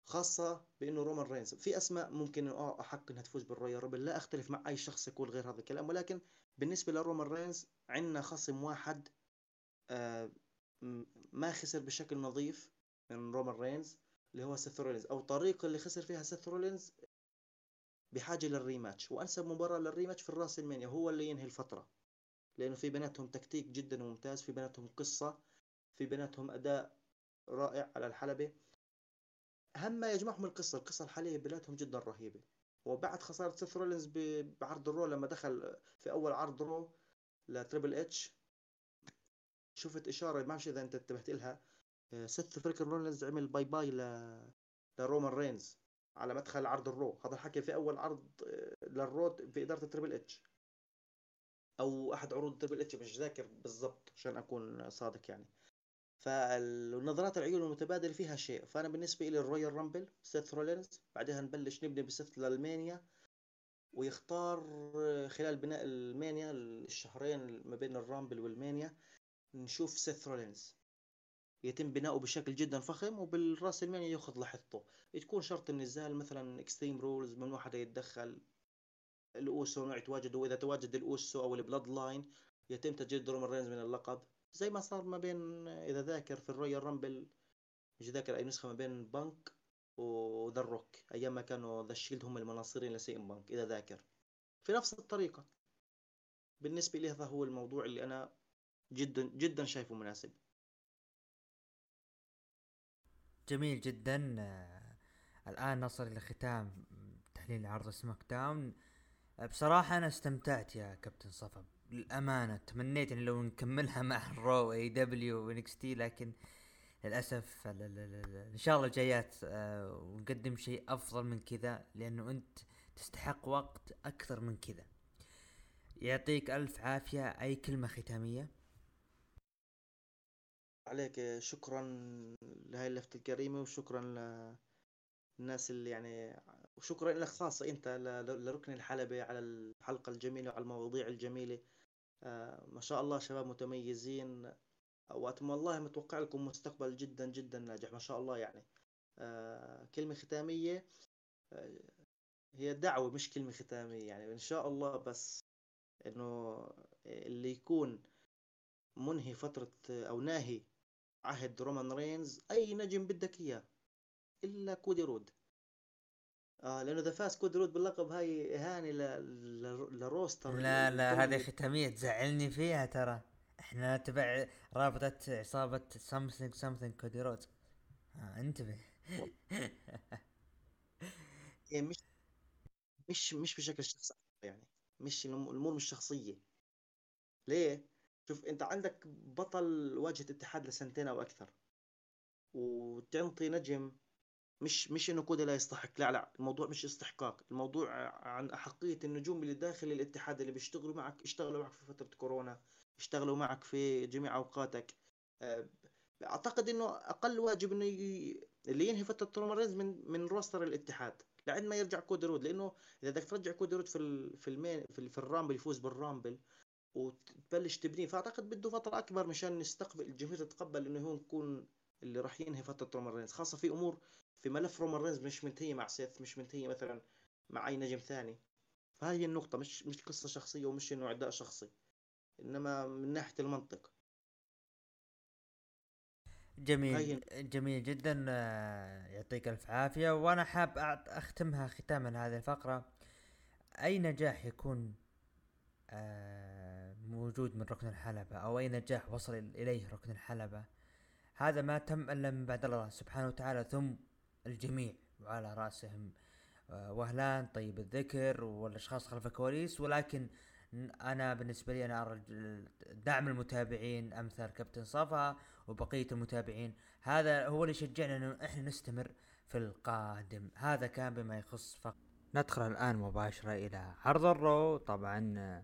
خاصة بإنه رومان رينز. في أسماء ممكن آه أحق إنها تفوز بال Royal Rumble. لا أختلف مع أي شخص يقول غير هذا الكلام. ولكن بالنسبة لرومان رينز عندنا خصم واحد آه ما خسر بشكل نظيف من رومان رينز اللي هو سيث رولينز. أو طريقة اللي خسر فيها سيث رولينز بحاجة لل rematch وأنسب مباراة لل rematch في ال WrestleMania هو اللي ينهي الفترة. لأنه في بيناتهم تكتيك جدا ممتاز في بيناتهم قصة في بيناتهم أداء رائع على الحلبة. أهم ما يجمعهم القصة القصة الحالية بيناتهم جدا رهيبة. وبعد خسارة سيث رولينز بعرض ال Raw لما دخل في أول عرض Raw ل Triple H شفت إشارة ما إذا أنت انتبهت لها. سيث freakin رولينز عمل bye bye ل لرومان رينز. على مدخل عرض ال Raw. هذا الحكي في أول عرض آه، لل Raw في إدارة ال Triple H أو أحد عروض Triple H مش ذاكر بالضبط عشان أكون صادق يعني. فالنظرات العيون المتبادله فيها شيء. فأنا بالنسبة لي ال Royal Rumble سيث رولينز بعدها نبلش نبني بسيث لل Mania. ويختار خلال بناء ال Mania الشهرين ما بين ال Rumble وال Mania نشوف سيث رولينز يتم بناؤه بشكل جدا فخم وبال WrestleMania يأخذ لحظته. تكون شرط النزال مثلا Extreme Rules من واحد يتدخل الأوسو يتواجدوا وإذا تواجد الأوسو أو ال Bloodline يتم تجريد رومان رينز من اللقب. زي ما صار ما بين إذا ذاكر في ال Royal Rumble مش ذاكر أي نسخة ما بين بانك وذا الروك أيام ما كانوا The Shield هم المناصرين ل CM Punk إذا ذاكر. في نفس الطريقة. بالنسبة لي هذا هو الموضوع اللي أنا جدا جدا شايفه مناسب. جميل جدا. آه، الآن نصل إلى ختام تحليل عرض SmackDown. بصراحة أنا استمتعت يا كابتن صفا. للأمانة تمنيت إن لو نكملها مع ال Raw AEW و NXT لكن للأسف إن شاء الله جايات آه ونقدم شيء أفضل من كذا لأنه أنت تستحق وقت أكثر من كذا. يعطيك ألف عافية أي كلمة ختامية؟ عليك شكرا لهاي اللفتة الكريمة وشكرا للناس اللي يعني وشكرا لك خاصة أنت لركن الحلبة على الحلقة الجميلة وعلى المواضيع الجميلة. آه ما شاء الله شباب متميزين وأنتم والله متوقع لكم مستقبل جدا جدا ناجح ما شاء الله يعني. آه كلمة ختامية آه هي دعوة مش كلمة ختامية يعني. إن شاء الله بس إنه اللي يكون منهي فترة أو ناهي عهد رومان رينز. أي نجم بدك إياه؟ إلا كودي رودز. آه لأنه إذا فاز كودي رودز باللقب هاي اهانه لروستر لا لا هذه ختامية تزعلني فيها ترى. إحنا نتبع رابطة عصابة سامسونج سامسونج كودي رود. آه انتبه. هي مش مش مش بشكل شخصي يعني. مش الأمور مش شخصية. ليه؟ شوف أنت عندك بطل واجهة اتحاد لسنتين أو أكثر وتنطي نجم مش مش إنه كودي لا يستحق لا لا الموضوع مش استحقاق الموضوع عن أحقية النجوم اللي داخل الاتحاد اللي بيشتغلوا معك اشتغلوا معك في فترة كورونا اشتغلوا معك في جميع أوقاتك. آه، أعتقد إنه أقل واجب إنه اللي ينهي فترة رومان رينز من من roster الاتحاد لعند ما يرجع كودي رودز لأنه إذا بدك ترجع كودي رودز في ال في المين في, في ال Rumble يفوز بال Rumble وتبلش تبنيه. فأعتقد بده فترة أكبر مشان يستقبل الجمهور تتقبل إنه هو يكون اللي راح ينهي فترة رومان رينز. خاصة في أمور في ملف رومان رينز مش منتهيه مع سيث مش منتهيه مثلا مع أي نجم ثاني. فهي النقطة مش مش قصة شخصية ومش إنه اعداء شخصي إنما من ناحية المنطق. جميل جميل جدا آه، يعطيك ألف عافية. وأنا حاب أختمها ختاما هذه الفقرة. أي نجاح يكون آه، موجود من ركن الحلبة أو أي نجاح وصل إليه ركن الحلبة. هذا ما تم إلا من بعد الله سبحانه وتعالى ثم الجميع وعلى رأسهم. آه، وهلان طيب الذكر والأشخاص خلف الكواليس ولكن أنا بالنسبة لي أنا ارى دعم المتابعين أمثال كابتن صفا وبقية المتابعين. هذا هو اللي يشجعنا إنه إحنا نستمر في القادم. هذا كان بما يخص فقط. ندخل الآن مباشرة إلى عرض ال Raw. طبعا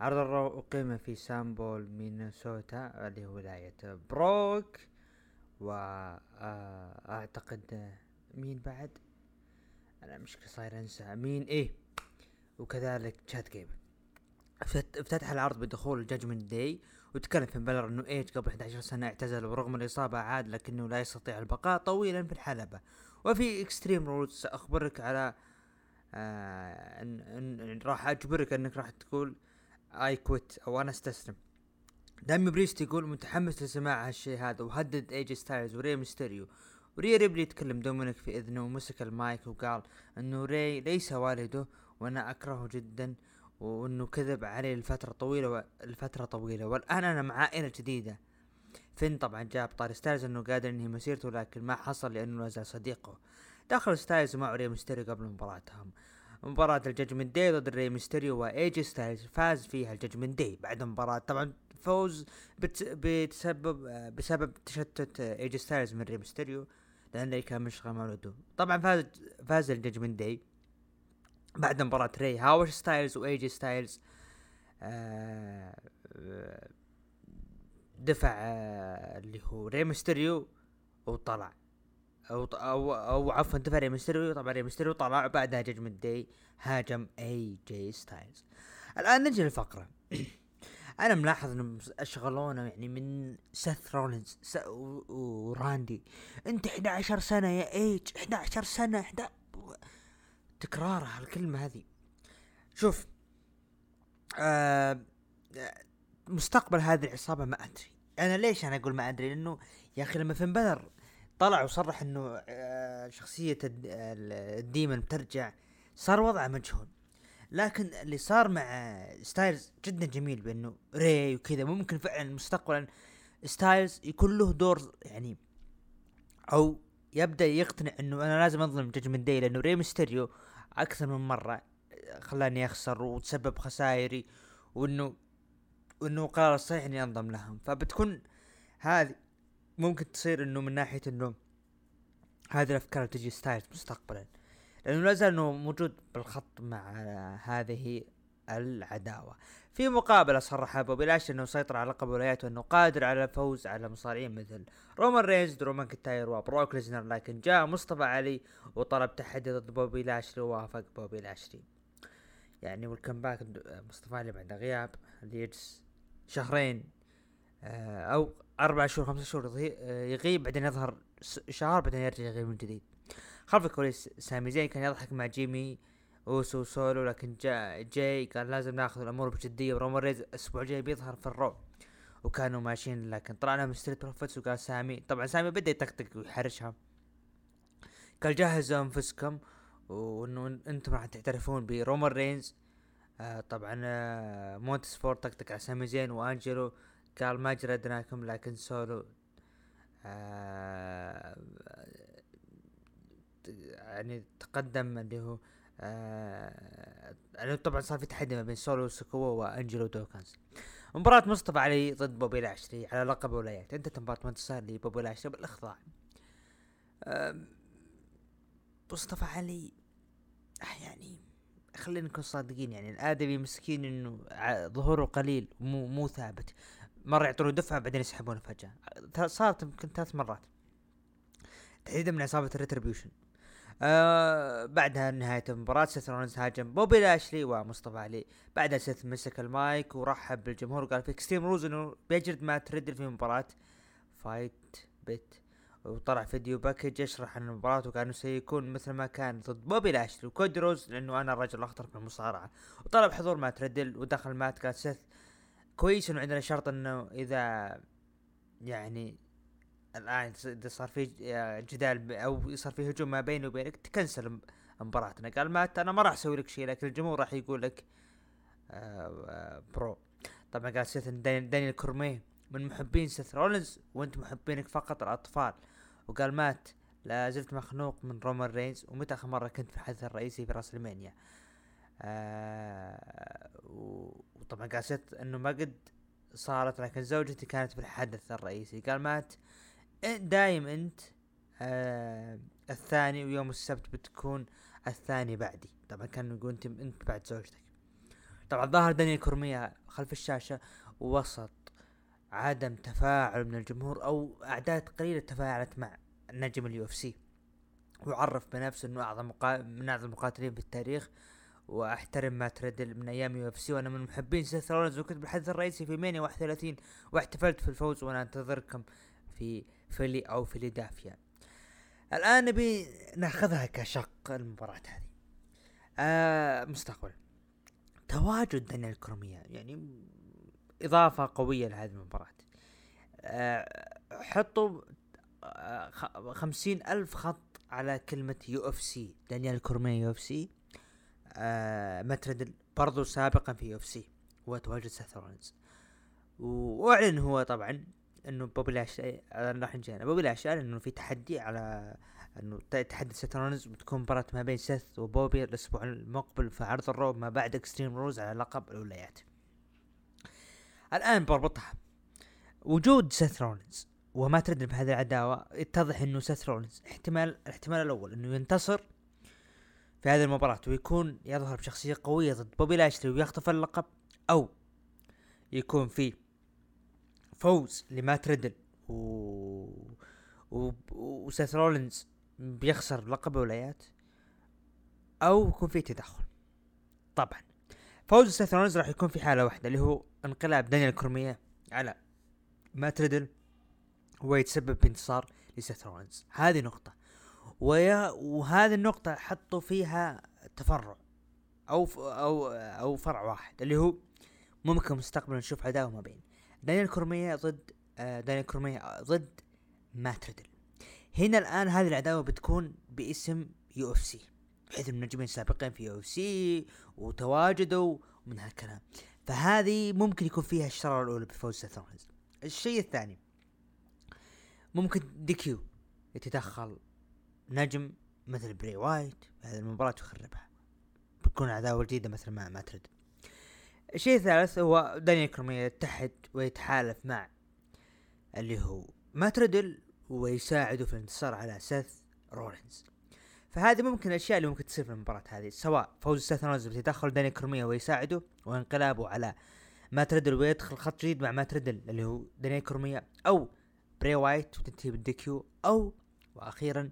عرض ال Raw أقيم في سانت بول مينيسوتا اللي هو ولاية بروك. واعتقد آه، مين بعد؟ أنا مشكلة صاير أنسى. مين؟ إيه. وكذلك تشاد جيبل افتتح العرض بدخول ال Judgment Day وتكلم فين بالور إنه إيج قبل 11 سنة. اعتزل. ورغم الإصابة عاد لكنه لا يستطيع البقاء طويلا في الحلبة. وفي Extreme Rules ساخبرك على آه ان, إن راح أجبرك إنك راح تقول I quit أو أنا استسلم. داميان بريست يقول متحمس لسماع هالشيء هذا وهدد AJ ستايلز وري ميستيريو. وري ريبلي يتكلم دومينيك في إذنه ومسك المايك وقال إنه ري ليس والده وأنا أكرهه جدا وإنه كذب علي لفترة طويلة لفترة طويلة. والآن أنا مع عائلة جديدة. فين طبعا جاب طاري ستايلز إنه قادر ينهي مسيرته لكن ما حصل لأنه لا زال صديقه. دخل ستايلز مع ري ميستيريو قبل مباراتهم. مباراة ال Judgment Day ضد ري ميستيريو و AJ ستايلز فاز فيها ال Judgment Day بعد مباراة طبعا فوز بتسبب بسبب تشتت ايجي ستايلز من ري ميستيريو لأنه كان مشغل مع ولده طبعا فاز فاز الجاجمنت داي بعد مباراة ري هاوش ستايلز وايجي ستايلز آه دفع آه اللي هو ري ميستيريو وطلع. أو أو أو عفوا دفع ري ميستيريو طبعا ري ميستيريو طلع بعدها جاجمنت داي هاجم اي جي ستايلز الآن نجي للفقرة. أنا ملاحظ إنهم اشغلونا يعني من سيث رولينز وراندي. أنت 11 سنة يا ايج 11 سنة 11 تكرارها الكلمة هذه. شوف آه مستقبل هذه العصابة ما أدري. أنا ليش أنا أقول ما أدري؟ لأنه يا أخي لما فين بالور طلع وصرح إنه آه شخصية ال Demon بترجع. صار وضعه مجهول. لكن اللي صار مع ستايلز جدا جميل بإنه ري وكذا. ممكن فعلا مستقبلا ستايلز يكون له دور يعني أو يبدأ يقتنع إنه أنا لازم انظلم جاجمنت داي لإنه ري ميستيريو أكثر من مرة خلاني أخسر وتسبب خسائري وإنه وإنه قرار الصحيح إني انضم لهم. فبتكون هذه ممكن تصير إنه من ناحية إنه هذه الأفكار تجي ستايلز مستقبلا. لأنه لا زال إنه موجود بالخط مع هذه العداوة. في مقابلة صرح بوبي لاشلي إنه سيطر على لقب ولايات وإنه قادر على الفوز على مصارعين مثل رومان رينز درو ماكنتاير وبروك ليزنر لكن جاء مصطفى علي وطلب تحدي ضد بوبي لاشلي ووافق بوبي لاشلي يعني welcome back مصطفى علي بعد غياب اللي شهرين آه، أو أربع شهور خمسة شهور يغيب بعدين يظهر شهر بعدين يرجع يغيب من جديد. خلف الكواليس سامي زين كان يضحك مع جيمي اوسو وسولو لكن جاء جاي قال لازم ناخذ الأمور بجدية ورومان رينز الأسبوع الجاي بيظهر في ال Raw. وكانوا ماشيين لكن طلعوا لهم Street Profits وقال سامي طبعا سامي بدأ يطقطق ويحرشها. قال جهزوا أنفسكم وإنه إنتم راح تعترفون برومان رينز آه طبعا آه فورد طقطق على سامي زين وأنجلو. قال ما جردناكم لكن سولو آه يعني تقدم اللي هو آه يعني طبعا صار في تحدي ما بين سولو سكوا وأنجلو دوكينز. مباراة مصطفى علي ضد بوبي لاشلي على لقب ولايات. انتهت مباراة منتصر لبوبي لاشلي بالإخضاع. آه مصطفى علي آه، يعني خلينا نكون صادقين يعني الآدمي مسكين إنه ظهوره قليل مو مو ثابت. مرة يعطونه دفعة بعدين يسحبونه فجأة. صارت يمكن ثلاث مرات. تحديدا من عصابه ال Retribution. آه بعدها نهاية المباراة سيث رولينز هاجم بوبي لاشلي ومصطفى علي. بعدها سيث مسك المايك ورحب بالجمهور وقال في Extreme Rules إنه بيجرد مات ريدل في مباراة. Fight Pit وطلع video package يشرح عن المباراة وكانه سيكون مثل ما كان ضد بوبي لاشلي وكودي رودز لأنه أنا الرجل الأخطر في المصارعة. وطلب حضور مات ريدل ودخل مات قال سيث كويس إنه عندنا شرط إنه إذا يعني الآن إذا صار في جدال أو صار في هجوم ما بيني وبينك تكنسل مباراتنا. قال مات أنا ما راح أسوي لك شيء لكن الجمهور راح يقول لك آه، آه، bro. طبعا قال سيث دانيال كورمير من محبين سيث رولنز وأنت محبينك فقط الأطفال. وقال مات لا زلت مخنوق من رومان رينز ومتى آخر مرة كنت في الحدث الرئيسي في WrestleMania آه وطبعا قال سيث إنه ما قد صارت لكن زوجتي كانت في الحدث الرئيسي. قال مات دايم أنت آه الثاني ويوم السبت بتكون الثاني بعدي. طبعا كان يقول انت أنت بعد زوجتك. طبعا ظهر دانيال كورمير خلف الشاشة وسط عدم تفاعل من الجمهور أو أعداد قليلة تفاعلت مع نجم ال UFC. وعرف بنفسه إنه أعظم مقا... من أعظم المقاتلين في التاريخ. واحترم مات ريدل من أيام UFC وأنا من محبين سيث رولنز وكنت بالحدث الرئيسي في Mania 31 واحتفلت في الفوز وأنا انتظركم في Philly أو فيلادلفيا الآن نبي ناخذها كشق المباراة هذه. آه مستقبل. تواجد دانيال كورمير يعني إضافة قوية لهذه المباراة. آه حطوا آه خمسين ألف خط على كلمة يو اف سي دانيال كورميا يو اف سي. آه برضو سابقا في UFC وتواجد سيث رولينز. وأعلن هو طبعا إنه بوبي لاشلي راح نجينا. بوبي لاشلي إنه في تحدي على إنه تحدي سترونز بتكون مباراة ما بين سيث وبوبي الأسبوع المقبل في عرض ال Raw ما بعد Extreme Rules على لقب الولايات. الآن بربطها. وجود سيث رولينز ومات ريدل بهذه العداوة يتضح إنه سيث رولينز احتمال الاحتمال الأول إنه ينتصر في هذه المباراة ويكون يظهر بشخصية قوية ضد بوبي لاشلي ويخطف اللقب أو يكون في فوز لمات ريدل. و... و... وسيث رولينز بيخسر لقب الولايات أو يكون في تدخل. طبعا فوز سيث رولينز راح يكون في حالة واحدة اللي هو انقلاب دانيال كورمير على مات ريدل ويتسبب بانتصار لسيث رولينز. هذه نقطة. وهذه النقطة حطوا فيها تفرع أو أو أو فرع واحد اللي هو ممكن مستقبلا نشوف عداوة ما بين دانيال كورمية ضد آه دانيال كورمية ضد مات ريدل. هنا الآن هذه العداوة بتكون باسم UFC بحيث النجمين سابقين في UFC وتواجدوا ومن هالكلام. فهذه ممكن يكون فيها الشرارة الأولى بفوز سيث الشيء الثاني ممكن DQ يتدخل نجم مثل براي وايت هذه المباراة ويخربها بتكون عداوة جديدة مثل مع مات ريدل. الشيء الثالث هو دانيال كرومية يتحد ويتحالف مع اللي هو مات ريدل ويساعده في الانتصار على سيث رولينز. فهذه ممكن الأشياء اللي ممكن تصير في المباراة هذه سواء فوز سيث رولينز بتدخل دانيال كرومية ويساعده وانقلابه على مات ريدل ويدخل خط جديد مع مات ريدل اللي هو دانيال كرومية أو براي وايت وتنتهي بال DQ أو وأخيرا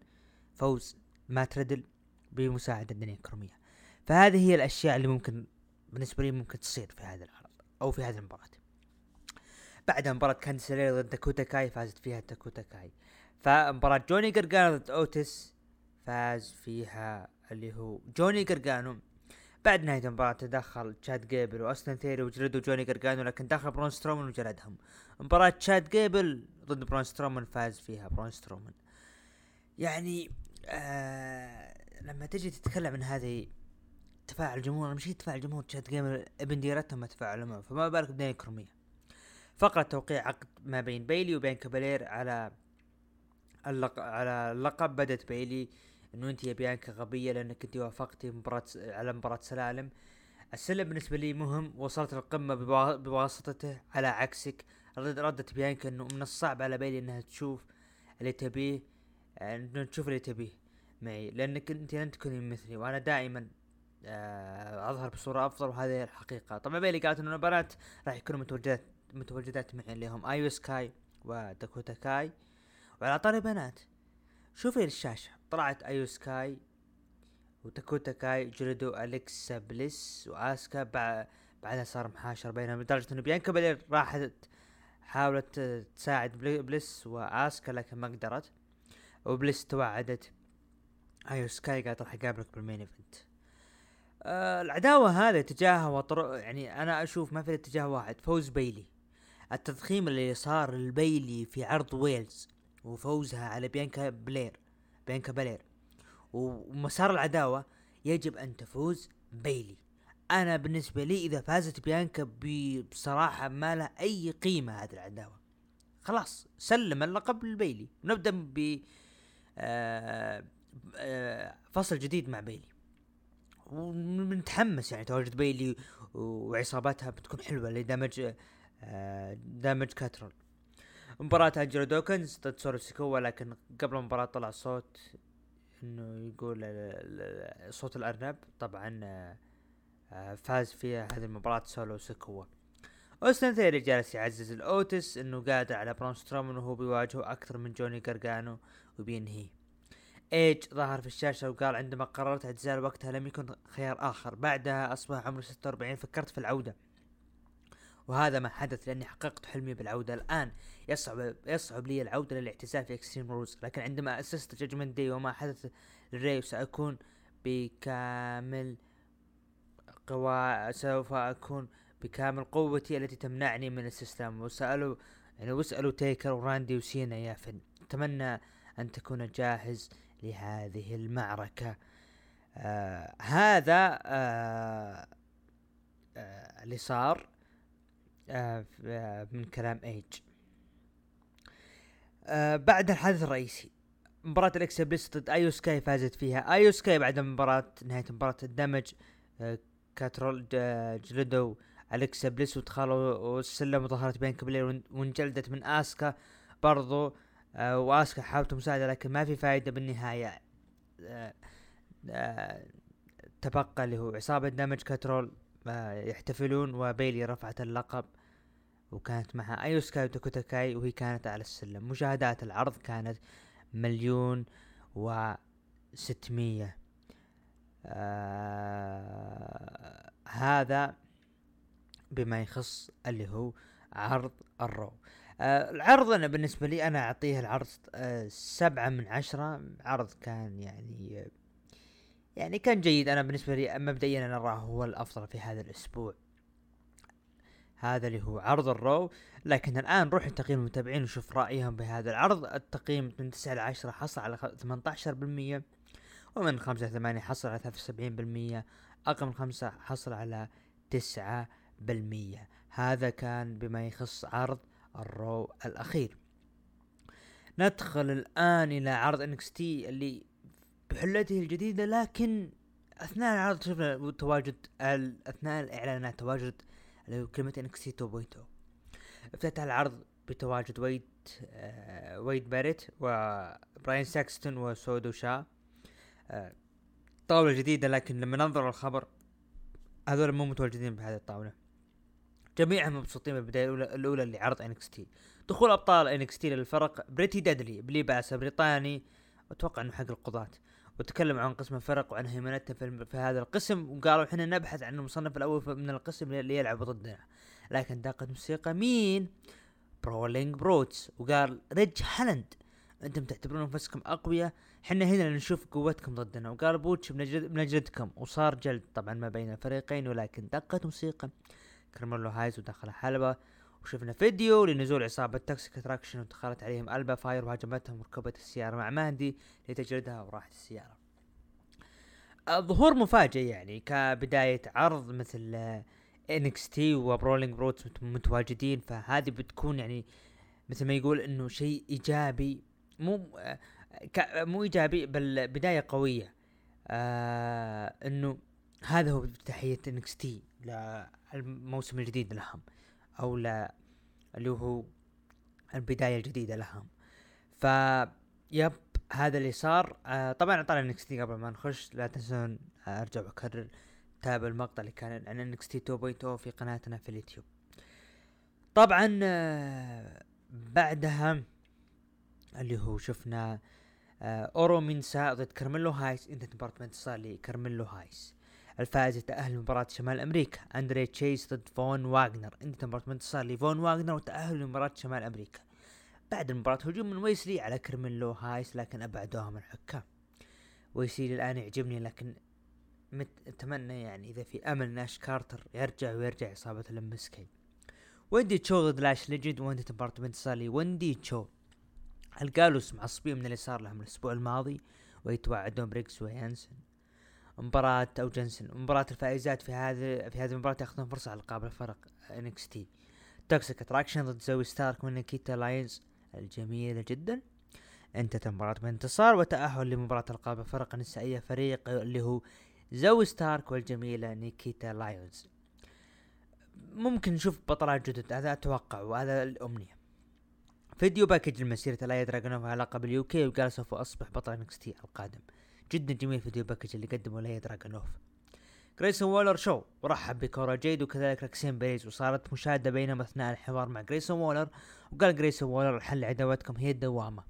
فوز مات ريدل بمساعدة دانيال كرومية. فهذه هي الأشياء اللي ممكن بالنسبة لي ممكن تصير في هذا العرض أو في هذه المباراة. بعد مباراة كانديس ضد داكوتا كاي فازت فيها داكوتا كاي. فمباراة جوني جرجانو ضد اوتس فاز فيها اللي هو جوني جرجانو. بعد نهاية المباراة تدخل تشاد جيبل وأوستن ثيري وجلدوا جوني جرجانو لكن دخل برون سترومان وجلدهم. مباراة تشاد جيبل ضد برون سترومان فاز فيها برون سترومان. يعني آه لما تجي تتكلم عن هذه تفاعل الجمهور مش تفاعل الجمهور تشاد جيبل ابن ديرتهم ما تفاعلوا معه فما بالك بدانيال كرومية. فقرة توقيع عقد ما بين بيلي وبيانكا بلير على اللق... على اللقب بدت بيلي إنه أنت يا بيانكا غبية لأنك أنت وافقتي مباراة على مباراة سلالم. السلم بالنسبة لي مهم وصلت القمة بوا... بواسطته على عكسك. رد... ردت بيانكا إنه من الصعب على بيلي إنها تشوف اللي تبيه. انه تشوف اللي تبيه. معي لأنك أنت لن تكوني مثلي وأنا دائما آه، أظهر بصورة أفضل وهذه الحقيقة. طبعا بيلي قالت إنه البنات راح يكونوا متواجدات متواجدات معي اللي هم آيو سكاي وداكوتا كاي. وعلى طاري بنات شوفي الشاشة. طلعت آيو سكاي وداكوتا كاي جلدوا أليكسا بليس واسكا بعد بعدها صار محاشر بينهم لدرجة إنه بيانكا بلير راحت حاولت تساعد بليس واسكا لكن ما قدرت. وبليس توعدت. ايو سكاي قالت راح اقابلك بال main event. آه العداوة هذه تجاهها وطر... يعني أنا أشوف ما في اتجاه واحد فوز بيلي. التضخيم اللي صار لبيلي في عرض ويلز وفوزها على بيانكا بلير بيانكا بلير. ومسار العداوة يجب أن تفوز بيلي. أنا بالنسبة لي إذا فازت بيانكا بصراحة ما لها أي قيمة هذه العداوة. خلاص سلم اللقب لبيلي. نبدأ ب فصل جديد مع بيلي. ومتحمس يعني تواجد بيلي وعصابتها بتكون حلوة ل Damage آه Damage Control. مباراة أنجلو دوكنز ضد سولو سيكوا لكن قبل المباراة طلع صوت إنه يقول صوت الأرنب. طبعا آه، فاز فيها هذه المباراة سولو سيكوا اوستن ثيري جالس يعزز لأوتس إنه قادر على برون سترومان وهو بيواجهه أكثر من جوني جرجانو وبينهي إيج ظهر في الشاشة وقال عندما قررت اعتزال وقتها لم يكن خيار آخر. بعدها أصبح عمري 46 فكرت في العودة. وهذا ما حدث لأني حققت حلمي بالعودة. الآن يصعب يصعب لي العودة للاعتزال في Extreme Rules لكن عندما أسست Judgment Day وما حدث لراي سأكون بكامل قوا سوف أكون بكامل قوتي التي تمنعني من الاستسلام وسألوا يعني واسألوا تيكر وراندي وسينا يا فين أتمنى أن تكون جاهز لهذه المعركة. آه هذا آه آه اللي صار آه, آه، من كلام ايج آه بعد الحدث الرئيسي مباراة أليكسا بليس ضد أيو سكاي فازت فيها. أيو سكاي بعد مباراة نهاية مباراة ال Damage آه Control جلدوا أليكسا بليس ودخلوا والسلم وظهرت بيانكا بلير وانجلدت من آسكا برضو. آه وآسكا حاولت مساعدة لكن ما في فائدة بالنهاية. آه آه تبقى اللي هو عصابة Damage Control يحتفلون وبيلي رفعت اللقب. وكانت معها أيو سكاي وداكوتا كاي وهي كانت على السلم. مشاهدات العرض كانت مليون و ستمية آه هذا بما يخص اللي هو عرض ال Raw. آه العرض أنا بالنسبة لي أنا أعطيه العرض آه سبعة من عشرة. عرض كان يعني يعني كان جيد. أنا بالنسبة لي مبدئيا أنا اراه هو الأفضل في هذا الأسبوع. هذا اللي هو عرض الرو. لكن الآن نروح لتقييم المتابعين ونشوف رأيهم بهذا العرض. التقييم من 9 ل 10 حصل على 18% ومن 5 ل 8 حصل على 73% أقل من 5 حصل على 9% هذا كان بما يخص عرض ال Raw الأخير. ندخل الآن إلى عرض NXT اللي بحلته الجديدة لكن أثناء العرض شفنا تواجد أثناء الإعلانات تواجد كلمة NXT 2.0 افتتح العرض بتواجد ويد آه ويد باريت وبايرون ساكستون وسودو شا آه طاولة جديدة لكن لما ننظر الخبر هذول مو متواجدين بهذه الطاولة. جميعهم مبسوطين بالبداية الاولى الأولى لعرض NXT. دخول أبطال NXT للفرق Pretty Deadly بلباسه بريطاني أتوقع إنه حق القضاة. وتكلموا عن قسم الفرق وعن هيمنته في, في هذا القسم وقالوا إحنا نبحث عن المصنف الأول من القسم اللي يلعب ضدنا. لكن دقت موسيقى مين؟ Brawling Brutes وقال ريج هالند أنتم تعتبرون انفسكم أقوياء حنا هنا نشوف قوتكم ضدنا. وقال بوتش بنجلد بنجلدكم وصار جلد طبعا ما بين الفريقين ولكن دقت موسيقى. كرميلو هايز ودخل حلبة. وشفنا فيديو لنزول عصابة Toxic Attraction ودخلت عليهم البا فاير وهاجمتهم وركبت السيارة مع ماندي لتجلدها وراحت السيارة. الظهور مفاجئ يعني كبداية عرض مثل NXT و Brawling Brutes متواجدين فهذه بتكون يعني مثل ما يقول إنه شيء إيجابي. مو مو إيجابي بل بداية قوية. آه إنه هذا هو افتتاحيه NXT للموسم الجديد لهم أو ل اللي هو البداية الجديدة لهم. ف yep هذا اللي صار. آه طبعا اعطانا NXT قبل ما نخش. لا تنسون آه أرجع وأكرر تابع المقطع اللي كان عن NXT 2.0 في قناتنا في اليوتيوب. طبعا آه بعدها اللي هو شفنا آه أورو مينسا ضد كارميلو هايس. انتهت المباراة بانتصار لكارميلو هايس. الفائز يتأهل لمباراة شمال أمريكا. أندري تشيس ضد فون واغنر. انتهت المباراة بانتصار لفون واغنر وتأهل لمباراة شمال أمريكا. بعد المباراة هجوم من ويسلي على كارميلو هايس لكن أبعدوها من الحكام ويسلي الآن يعجبني لكن مت... أتمنى يعني إذا في أمل ناش كارتر يرجع ويرجع إصابة المسكي ويندي تشو ضد لاش ليجند وانتهت المباراة بانتصار لي ويندي تشو. الجالوس معصبين من اللي صار لهم الأسبوع الماضي ويتوعدون بريجز وجنسن. مباراة أو جنسن مباراة الفائزات في هذه في هذه المباراة ياخذون فرصة على القاب الفرق NXT. Toxic Attraction ضد زوي ستارك من نيكيتا لاينز الجميلة جدا. انتهت المباراة بانتصار وتأهل لمباراة القاب الفرق النسائية فريق اللي هو زوي ستارك والجميلة نيكيتا لايونز ممكن نشوف بطلات جدد هذا أتوقع وهذا الأمنية. video package لمسيرة الايا دراجونوف على لقب ال UK وقال سوف أصبح بطل NXT القادم. جدا جميل video package اللي قدمه الايا دراجونوف جريسون وولر show؟ ورحب بكورا جيد وكذلك روكسين بيريز وصارت مشادة بينهم أثناء الحوار مع جريسون وولر وقال جريسون وولر حل عداوتكم هي الدوامة.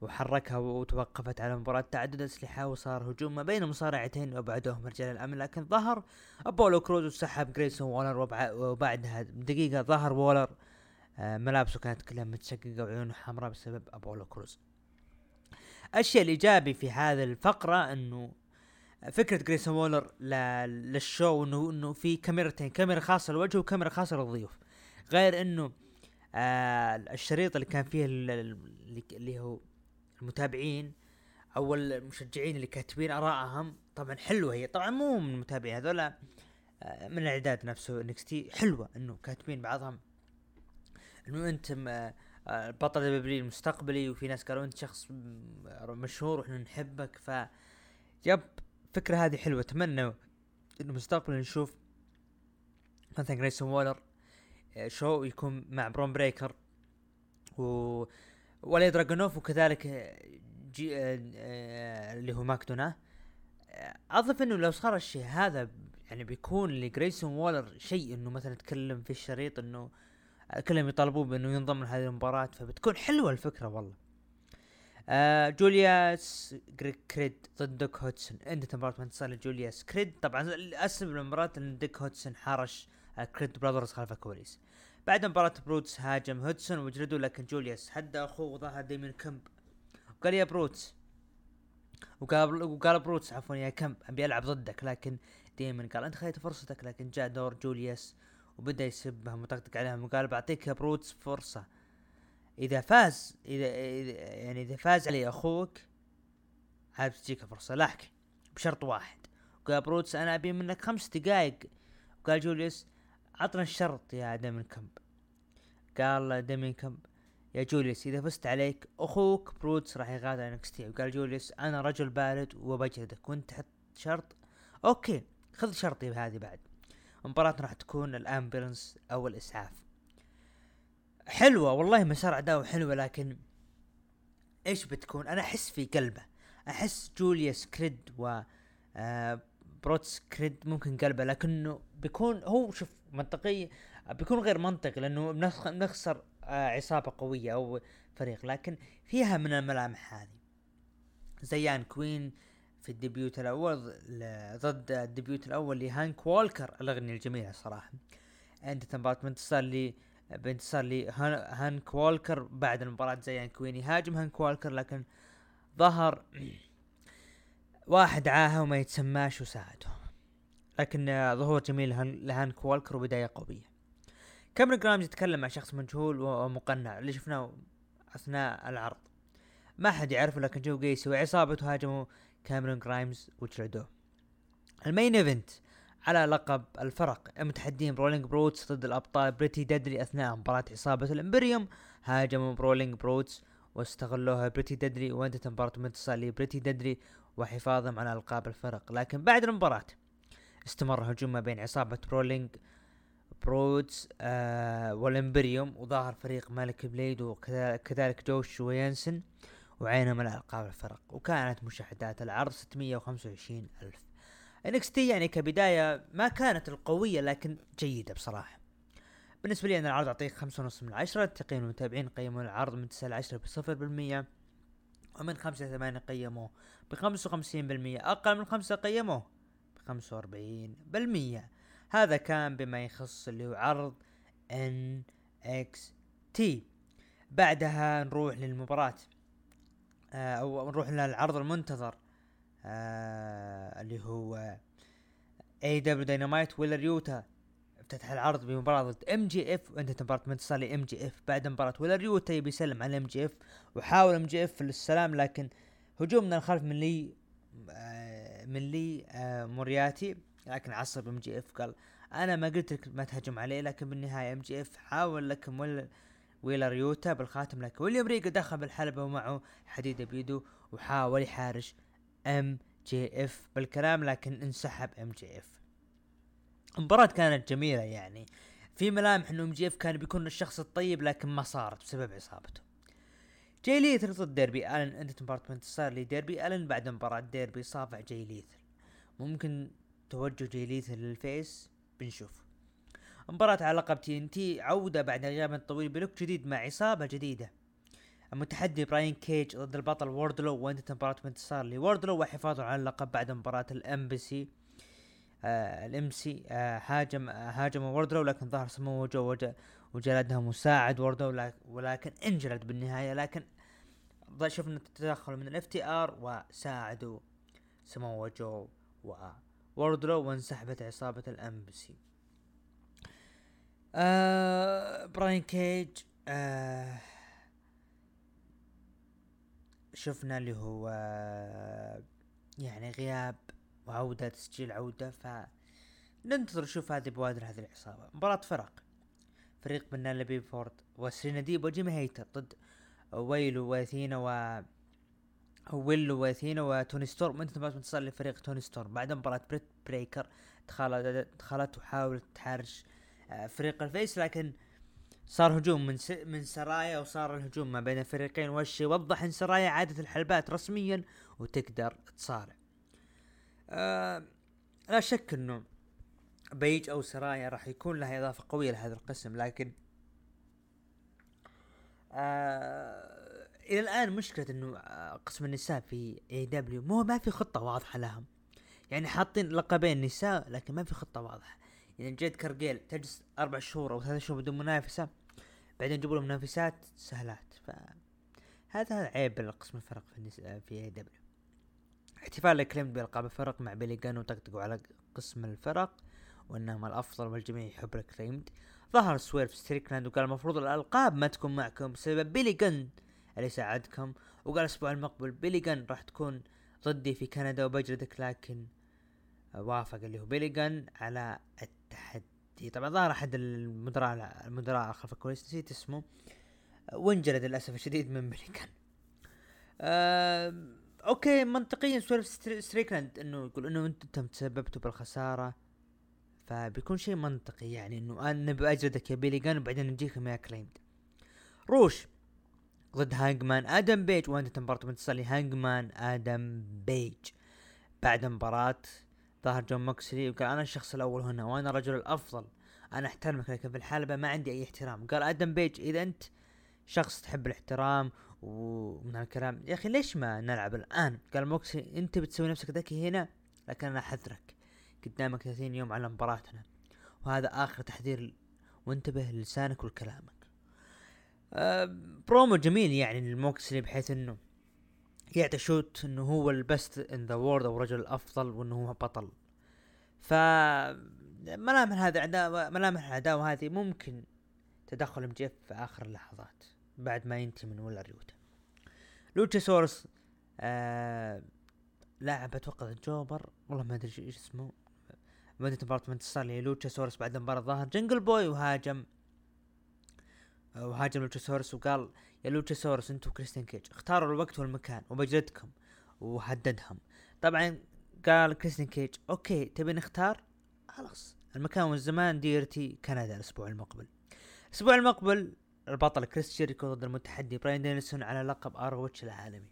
وحركها وتوقفت على مباراة تعدد أسلحة وصار هجوم ما بين مصارعتين وبعدهم رجال الأمن لكن ظهر أبولو كروز وسحب جريسون وولر وبعدها دقيقة ظهر وولر آه، ملابسه كانت كلها متشققة وعيونه حمراء بسبب أبولو كروز. الشيء الإيجابي في هذه الفقرة أنه فكرة جريسون وولر لل show إنه إنه في كاميرتين كاميرا خاصة للوجه وكاميرا خاصة للضيوف غير إنه آه الشريط اللي كان فيه اللي هو المتابعين أو المشجعين اللي كاتبين ارائهم طبعا حلوة هي. طبعا مو من المتابعين هذولا آه، من الإعداد نفسه NXT حلوة إنه كاتبين بعضهم. انه انت البطل آه، البطل المستقبلي وفي ناس قالوا أنت شخص مشهور وإحنا نحبك ف yep الفكرة هذه حلوة. أتمنى انه مستقبلا نشوف مثلا جريسون وولر آه، show يكون مع برون بريكر و ولي دراجونوف وكذلك جي آه، آه، اللي هو ماكدونا اضف إنه لو صار الشيء هذا يعني بيكون لجريسون وولر شيء إنه مثلا يتكلم في الشريط إنه كلهم يطالبوه بأنه ينضم لهذه المباراة فبتكون حلوة الفكرة والله. آه جولياس كريد ضد دوك هوتسون انتهت المباراة بانتصار لجولياس كريد. طبعا اسم المباراة إن ديك هوتسون حارش Creed Brothers خلف الكواليس بعد مباراة بروتس هاجم هودسون وجلده لكن جولياس هدى أخوه وظهر ديمين كمب. وقال يا بروتس وقال وقال بروتس عفوا يا كمب أبي ألعب ضدك لكن ديمين قال أنت خذيت فرصتك لكن جاء دور جولياس. وبدأ يسبهم ويطقطق عليهم وقال بعطيك بروتس فرصة. إذا فاز إذا, يعني إذا فاز علي أخوك عاد تجيك فرصة. لكن بشرط واحد. قال بروتس أنا أبي منك خمس دقائق وقال جوليوس عطنا الشرط يا ديمين كمب قال ديمين كمب يا جوليوس إذا فزت عليك أخوك بروتس راح يغادر NXT وقال جوليوس أنا رجل بارد وبجلدك وانت تحط شرط؟ okay خذ شرطي بهذه بعد. مباراتنا راح تكون ال ambulance أو الإسعاف. حلوة والله مسار عداوه حلوة لكن إيش بتكون؟ أنا أحس في قلبه. أحس جوليوس كريد و آه بروتس كريد ممكن قلبه لكنه بيكون هو شوف منطقي بيكون غير منطقي لأنه بنخسر آه، عصابة قوية أو فريق لكن فيها من الملامح هذه. زيان كوين في ال debut الأول ضد ال debut الأول لهانك والكر. الاغنيه الجميله صراحة. انتهت المباراة بانتصار لي بانتصار لي هانك والكر بعد المباراة زيان كوين يهاجم هانك والكر لكن ظهر واحد عاهه وما يتسماش وساعده لكن ظهور جميل لهانك والكر وبداية قوية. كاميرون جرايمز يتكلم مع شخص مجهول ومقنع. اللي شفناه أثناء العرض. ما حد يعرفه لكن جو جيسي وعصابته هاجموا كاميرون جرايمز وجلدوه ال main event على لقب الفرق المتحدين برولينج بروتس ضد الأبطال بريتي ديدلي أثناء مباراة عصابة الإمبريوم. هاجموا برولينج بروتس واستغلوها بريتي ديدلي وانتهت مباراة انتصار لبريتي ديدلي وحفاظهم على ألقاب الفرق. لكن بعد المباراة استمر هجوم ما بين عصابة برولينج بروتس آه والإمبريوم وظهر فريق مالك بليد وكذلك جوش وينسن وعينهم القاب الفرق وكانت مشاهدات العرض 625 ألف. NXT يعني كبداية ما كانت القوية لكن جيدة بصراحة. بالنسبة لي أنا العرض أعطيه خمسة ونص من عشرة تقييم المتابعين قيموا العرض من تسعة لعشرة بصفر بالمية ومن خمسة لثمانية قيموه بخمسة وخمسين بالمية أقل من خمسة قيموه بخمسة وأربعين بالمية. هذا كان بما يخص اللي هو عرض NXT. بعدها نروح للمباراة. أو نروح للعرض المنتظر. آه اللي هو اي دبليو داينامايت ويلر يوتا افتتح العرض بمباراة ضد ام جي اف وانتهت مباراة انتصار لام جي اف بعد مباراة ويلر يوتا يبي يسلم على ام جي اف وحاول ام جي اف للسلام لكن هجوم من الخلف من لي آه من لي آه مورياتي. لكن عصب ام جي اف قال أنا ما قلت لك ما تهجم عليه لكن بالنهاية ام جي اف حاول لكن ولا ويلر يوتا بالخاتم لكن ويليام ريجال دخل بالحلبة ومعه حديدة بيده وحاول يحارش ام جي اف بالكلام لكن انسحب ام جي اف المباراة كانت جميلة يعني. في ملامح انه ام جي اف كان بيكون الشخص الطيب لكن ما صارت بسبب عصابته جاي ليثل ضد ديربي آلن انتهت مباراة انتصار لديربي آلن بعد مباراة. ديربي صافح جاي ليثل. ممكن توجه جاي ليثل لل face؟ بنشوف مباراة على لقب تي ان تي عودة بعد غياب طويل ب look جديد مع عصابة جديدة. المتحدي براين كيج ضد البطل ووردلو وأنتهت مباراة بانتصار لووردلو وحفاظه على اللقب بعد مباراة الامبسي آه الام سي آه هاجم آه هاجم ووردلو لكن ظهر سمو جو وجلدها مساعد ووردلو ولكن انجلد بالنهاية لكن شفنا التدخل من الاف تي ار وساعدوا سمو جو ووردلو وانسحبت عصابة الامبسي آه براين كيج آه شفنا اللي هو آه يعني غياب وعودة تسجيل عودة ف ننتظر نشوف هذه بوادر هذه العصابة. مباراة فرق. فريق بينيلوبي فورد وسرينا ديب وجيمي هيتر ضد ويلو وأثينا و ويلو وأثينا وتوني ستورم. انتهت مباراة انتصار لفريق توني ستورم. بعد مباراة بريت بيكر دخلت دخلت وحاولت تحارش آه فريق ال face لكن صار هجوم من س... من سرايا وصار الهجوم ما بين الفريقين والشيء وضح إن سرايا عادت الحلبات رسميا وتقدر تصارع. آه لا شك إنه بيج أو سرايا راح يكون لها إضافة قوية لهذا القسم لكن آه إلى الآن مشكلة إنه آه قسم النساء في اي دبليو مو ما في خطة واضحة لهم. يعني حاطين لقبين نساء لكن ما في خطة واضحة. يعني جيد كارجيل تجلس أربع شهور أو ثلاث شهور بدون منافسة بعدين يجيبوا لهم منافسات سهلات. ف هذا عيب لقسم الفرق في النساء في اي دبليو احتفال اكليمد بألقاب الفرق مع بيلي جن وطقطقوا على قسم الفرق وإنهم الأفضل والجميع يحب الاكليمد ظهر سويرف ستريكلاند وقال المفروض الألقاب ما تكون معكم بسبب بيلي جن اللي ساعدكم. وقال الأسبوع المقبل بيلي جن راح تكون ضدي في كندا وبجلدك لكن وافق اللي هو بيلي جن على التحدي طبعا ظهر أحد المدراء المدراء خلف الكواليس نسيت اسمه. وانجلد للأسف الشديد من بيلي جن أه أوكي منطقيا سويرف ستريكلاند إنه يقول إنه أنتم تسببتوا بالخسارة. فبيكون شيء منطقي يعني إنه أنا باجلدك يا بيلي جن وبعدين نجيكم يا اكليمد روش ضد هانجمان. آدم بيج وانتهت مباراة بانتصار لهانجمان آدم بيج. بعد مباراة ظهر جون موكسلي وقال أنا الشخص الأول هنا وأنا الرجل الأفضل. أنا أحترمك لكن في الحلبة ما عندي أي احترام. قال آدم بيج إذا أنت شخص تحب الاحترام ومن هالكلام يا أخي ليش ما نلعب الآن؟ قال موكسلي أنت بتسوي نفسك ذكي هنا لكن أنا أحذرك. قدامك 30 يوم على مباراتنا وهذا آخر تحذير وانتبه للسانك ولكلامك. أه برومو جميل يعني للموكسلي بحيث إنه يعطي shoot إنه هو ال best in the world أو الرجل الافضل وإنه هو بطل. ف ملامح هذا ملامح العداوة هذه ممكن تدخل ام جي اف في آخر اللحظات بعد ما ينتهي من ويلر يوتا لوتشاسورس آه لاعب أتوقع jobber والله ما أدري إيش اسمه. بدأت مباراة انتصار للوتشاسورس بعد المباراة ظهر جنجل بوي وهاجم. وهاجم لوتشاسورس وقال يا لوتشاسورس أنت وكريستيان كيج اختاروا الوقت والمكان وبجلدكم وهددهم طبعا قال كريستين كيج أوكي تبي نختار؟ خلاص. المكان والزمان ديرتي كندا الأسبوع المقبل. الأسبوع المقبل البطل كريس جيريكو ضد المتحدي براين دينيسون على لقب ROH العالمي.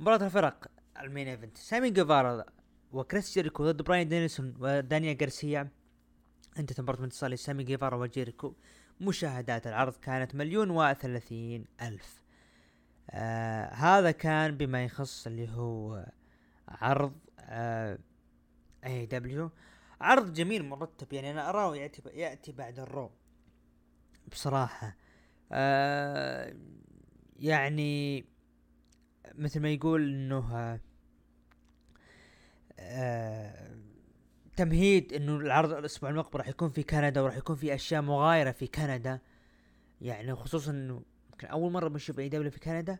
مباراة الفرق ال main event. سامي جيفارا وكريس جيريكو ضد براين دينيسون ودانيا غارسيا. انتهت مباراة انتصار لسامي جيفارا وجيريكو. مشاهدات العرض كانت مليون وثلاثين ألف. آه هذا كان بما يخص اللي هو عرض آه AEW عرض جميل مرتب يعني أنا أراه يأتي يأتي بعد ال Raw. بصراحة آه يعني مثل ما يقول إنه آه تمهيد إنه العرض الأسبوع المقبل راح يكون في كندا وراح يكون في أشياء مغايرة في كندا. يعني خصوصا إنه يمكن أول مرة بنشوف AEW في كندا.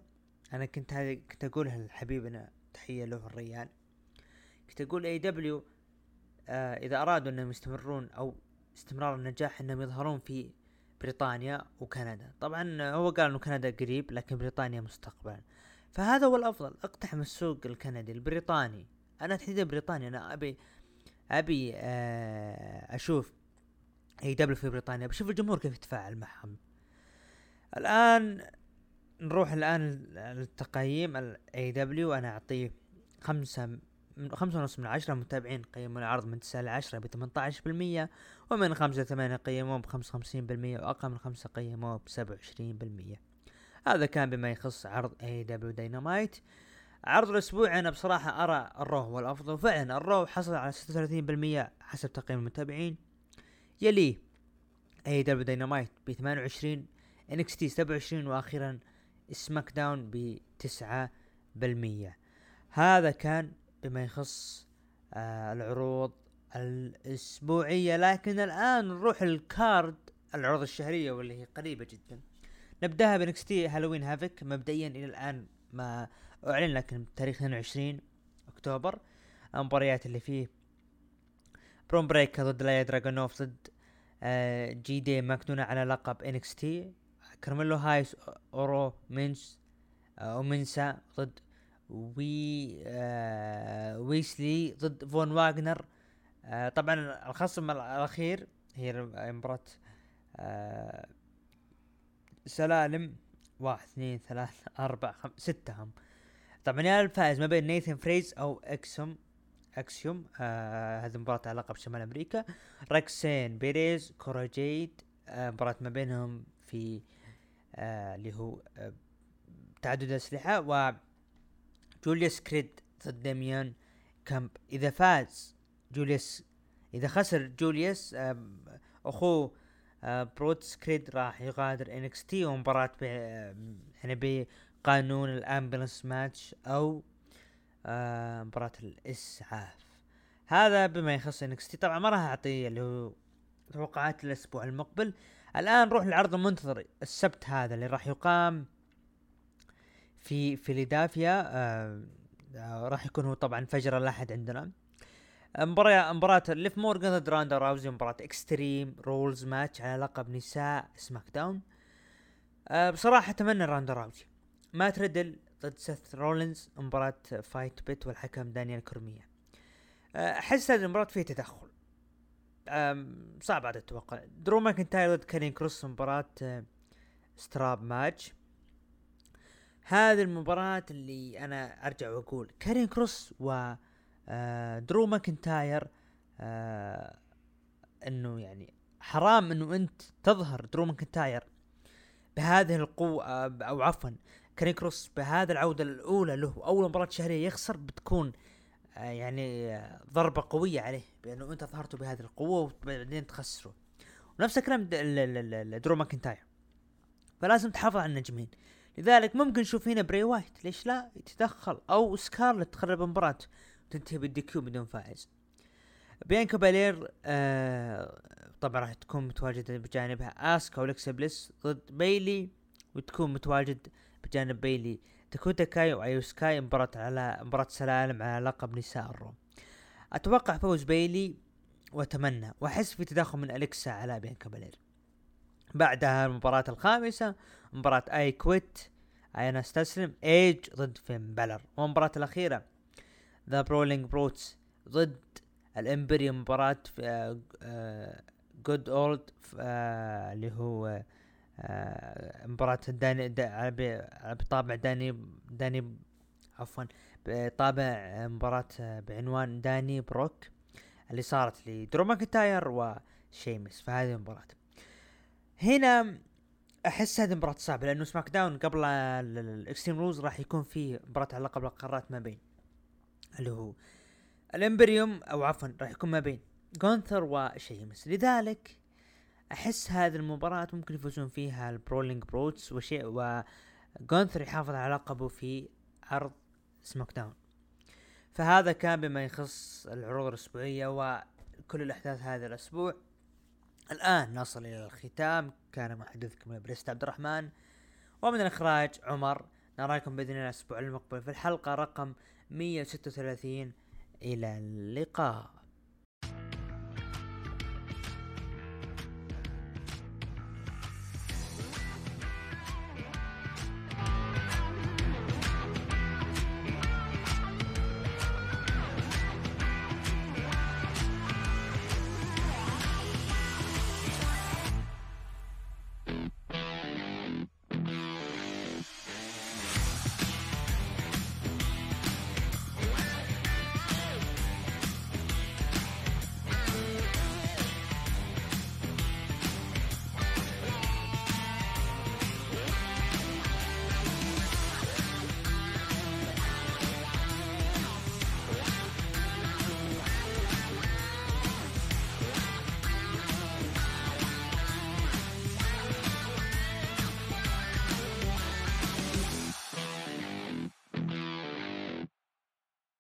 أنا كنت كنت اقولها لحبيبنا تحية له الريان كنت أقول AEW آه إذا أرادوا إنهم يستمرون أو استمرار النجاح إنهم يظهرون في بريطانيا وكندا. طبعا هو قال إنه كندا قريب لكن بريطانيا مستقبلا. فهذا هو الأفضل أقتحم السوق الكندي البريطاني. أنا تحديدا بريطانيا أنا أبي أبي آه أشوف AEW في بريطانيا بشوف الجمهور كيف يتفاعل معهم. الآن نروح الآن للتقييم ال AEW. أنا أعطيه خمسة من خمسة ونص من عشرة متابعين قيموا العرض من تسعة لعشرة بثمانية عشر بالمية ومن خمسة ثمانية قيموه بخمسة وخمسين بالمية وأقل من خمسة قيموه بسبعة وعشرين بالمية. هذا كان بما يخص عرض AEW Dynamite. عرض الأسبوع أنا بصراحة أرى ال Raw هو الافضل وفعلا ال Raw حصل على ستة وثلاثين بالمية حسب تقييم المتابعين. يليه AEW Dynamite ب 28 NXT 27 وأخيرا SmackDown ب 9% هذا كان بما يخص آه العروض الأسبوعية لكن الآن نروح ال card العروض الشهرية واللي هي قريبة جدا. نبدأها ب NXT Halloween Havoc مبدئيا إلى الآن ما أعلن لكن بتاريخ 22 أكتوبر المباريات اللي فيه برون بريكر ضد إيليا دراجونوف ضد آه جي دي ماكدونا على لقب NXT كارميلو هايس أورو مينس آه منسا ضد وي آه ويس لي ضد فون واغنر. آه طبعا الخصم الأخير هي مباراة آه سلالم واحد اثنين ثلاثة أربعة خمسة ستة هم. طبعا يا الفائز ما بين نيثن فريز أو إكسوم إكسيوم آه هذه مباراة على لقب شمال أمريكا. روكسين بيريز كورا جيد آه مباراة ما بينهم في آه اللي هو آه تعدد الأسلحة. و جوليوس كريد ضد ديمون كامب. إذا فاز جوليوس إذا خسر جوليوس آه اخوه آه بروتس كريد راح يغادر NXT. ومباراة يعني بقانون ال ambulance match أو آه مباراة الإسعاف. هذا بما يخص NXT. طبعا ما راح أعطي اللي هو توقعات الأسبوع المقبل. الآن نروح للعرض المنتظر. السبت هذا اللي راح يقام في فيلادلفيا آه راح يكون هو طبعا فجر الأحد عندنا. مباراة مباراة ليف مورغان ضد راندا راوزي مباراة extreme rules match على لقب نساء SmackDown. آه بصراحة أتمنى راندا راوزي. مات ريدل ضد سيث رولينز مباراة fight pit والحكم دانيال كورمييه أحس هذه المباراة فيها تدخل. صعب عاد أتوقع درو ماكنتاير ضد كارين كروس مباراة strap match. هذه المباراة اللي أنا أرجع وأقول كارين كروس و درو ماكنتاير إنه يعني حرام إنه أنت تظهر درو ماكنتاير بهذه القوة أو عفوا كارين كروس بهذا العودة الأولى له اول مباراة شهرية يخسر بتكون يعني ضربة قوية عليه بأنه أنت ظهرته بهذه القوة وبعدين تخسره. ونفس الكلام درو ماكنتاير. فلازم تحافظ على النجمين. لذلك ممكن نشوف هنا بري وايت. ليش لا؟ يتدخل. أو سكارلت تخرب المباراة وتنتهي بال DQ بدون فائز. بيانكا بالير آه طبعا راح تكون متواجدة بجانبها آسكا وأليكسا بليس ضد بيلي وتكون متواجد بجانب بيلي داكوتا كاي وأيو سكاي مباراة على مباراة سلالم على لقب نساء ال Raw. أتوقع فوز بيلي وأتمنى وأحس في تداخل من أليكسا على بيانكا بالير. بعدها المباراة الخامسة مباراة I quit أنا أستسلم إيج ضد فين بالور. والمباراة الأخيرة The Brawling Brutes ضد ال Imperium مباراة good old اللي هو آه، مباراة داني دا بطابع داني داني عفوا بطابع مباراة بعنوان donnybrook اللي صارت لدرو ماكنتاير وشيمس في هذه المباراة. هنا أحس هذه مباراة صعبة لأنه SmackDown قبل ال Extreme Rules راح يكون في مباراة على لقب القارات ما بين اللي هو ال Imperium أو عفوا راح يكون ما بين جونثر وشيمس. لذلك أحس هذه المباراة ممكن يفوزون فيها ال Brawling Brutes وشيء وجونثر يحافظ على لقبه في عرض SmackDown فهذا كان بما يخص العروض الأسبوعية وكل الأحداث هذا الأسبوع. الآن نصل إلى الختام. كان محدثكم البريست عبد الرحمن. ومن الإخراج عمر. نراكم بإذن الله الأسبوع المقبل في الحلقة رقم 136 إلى اللقاء.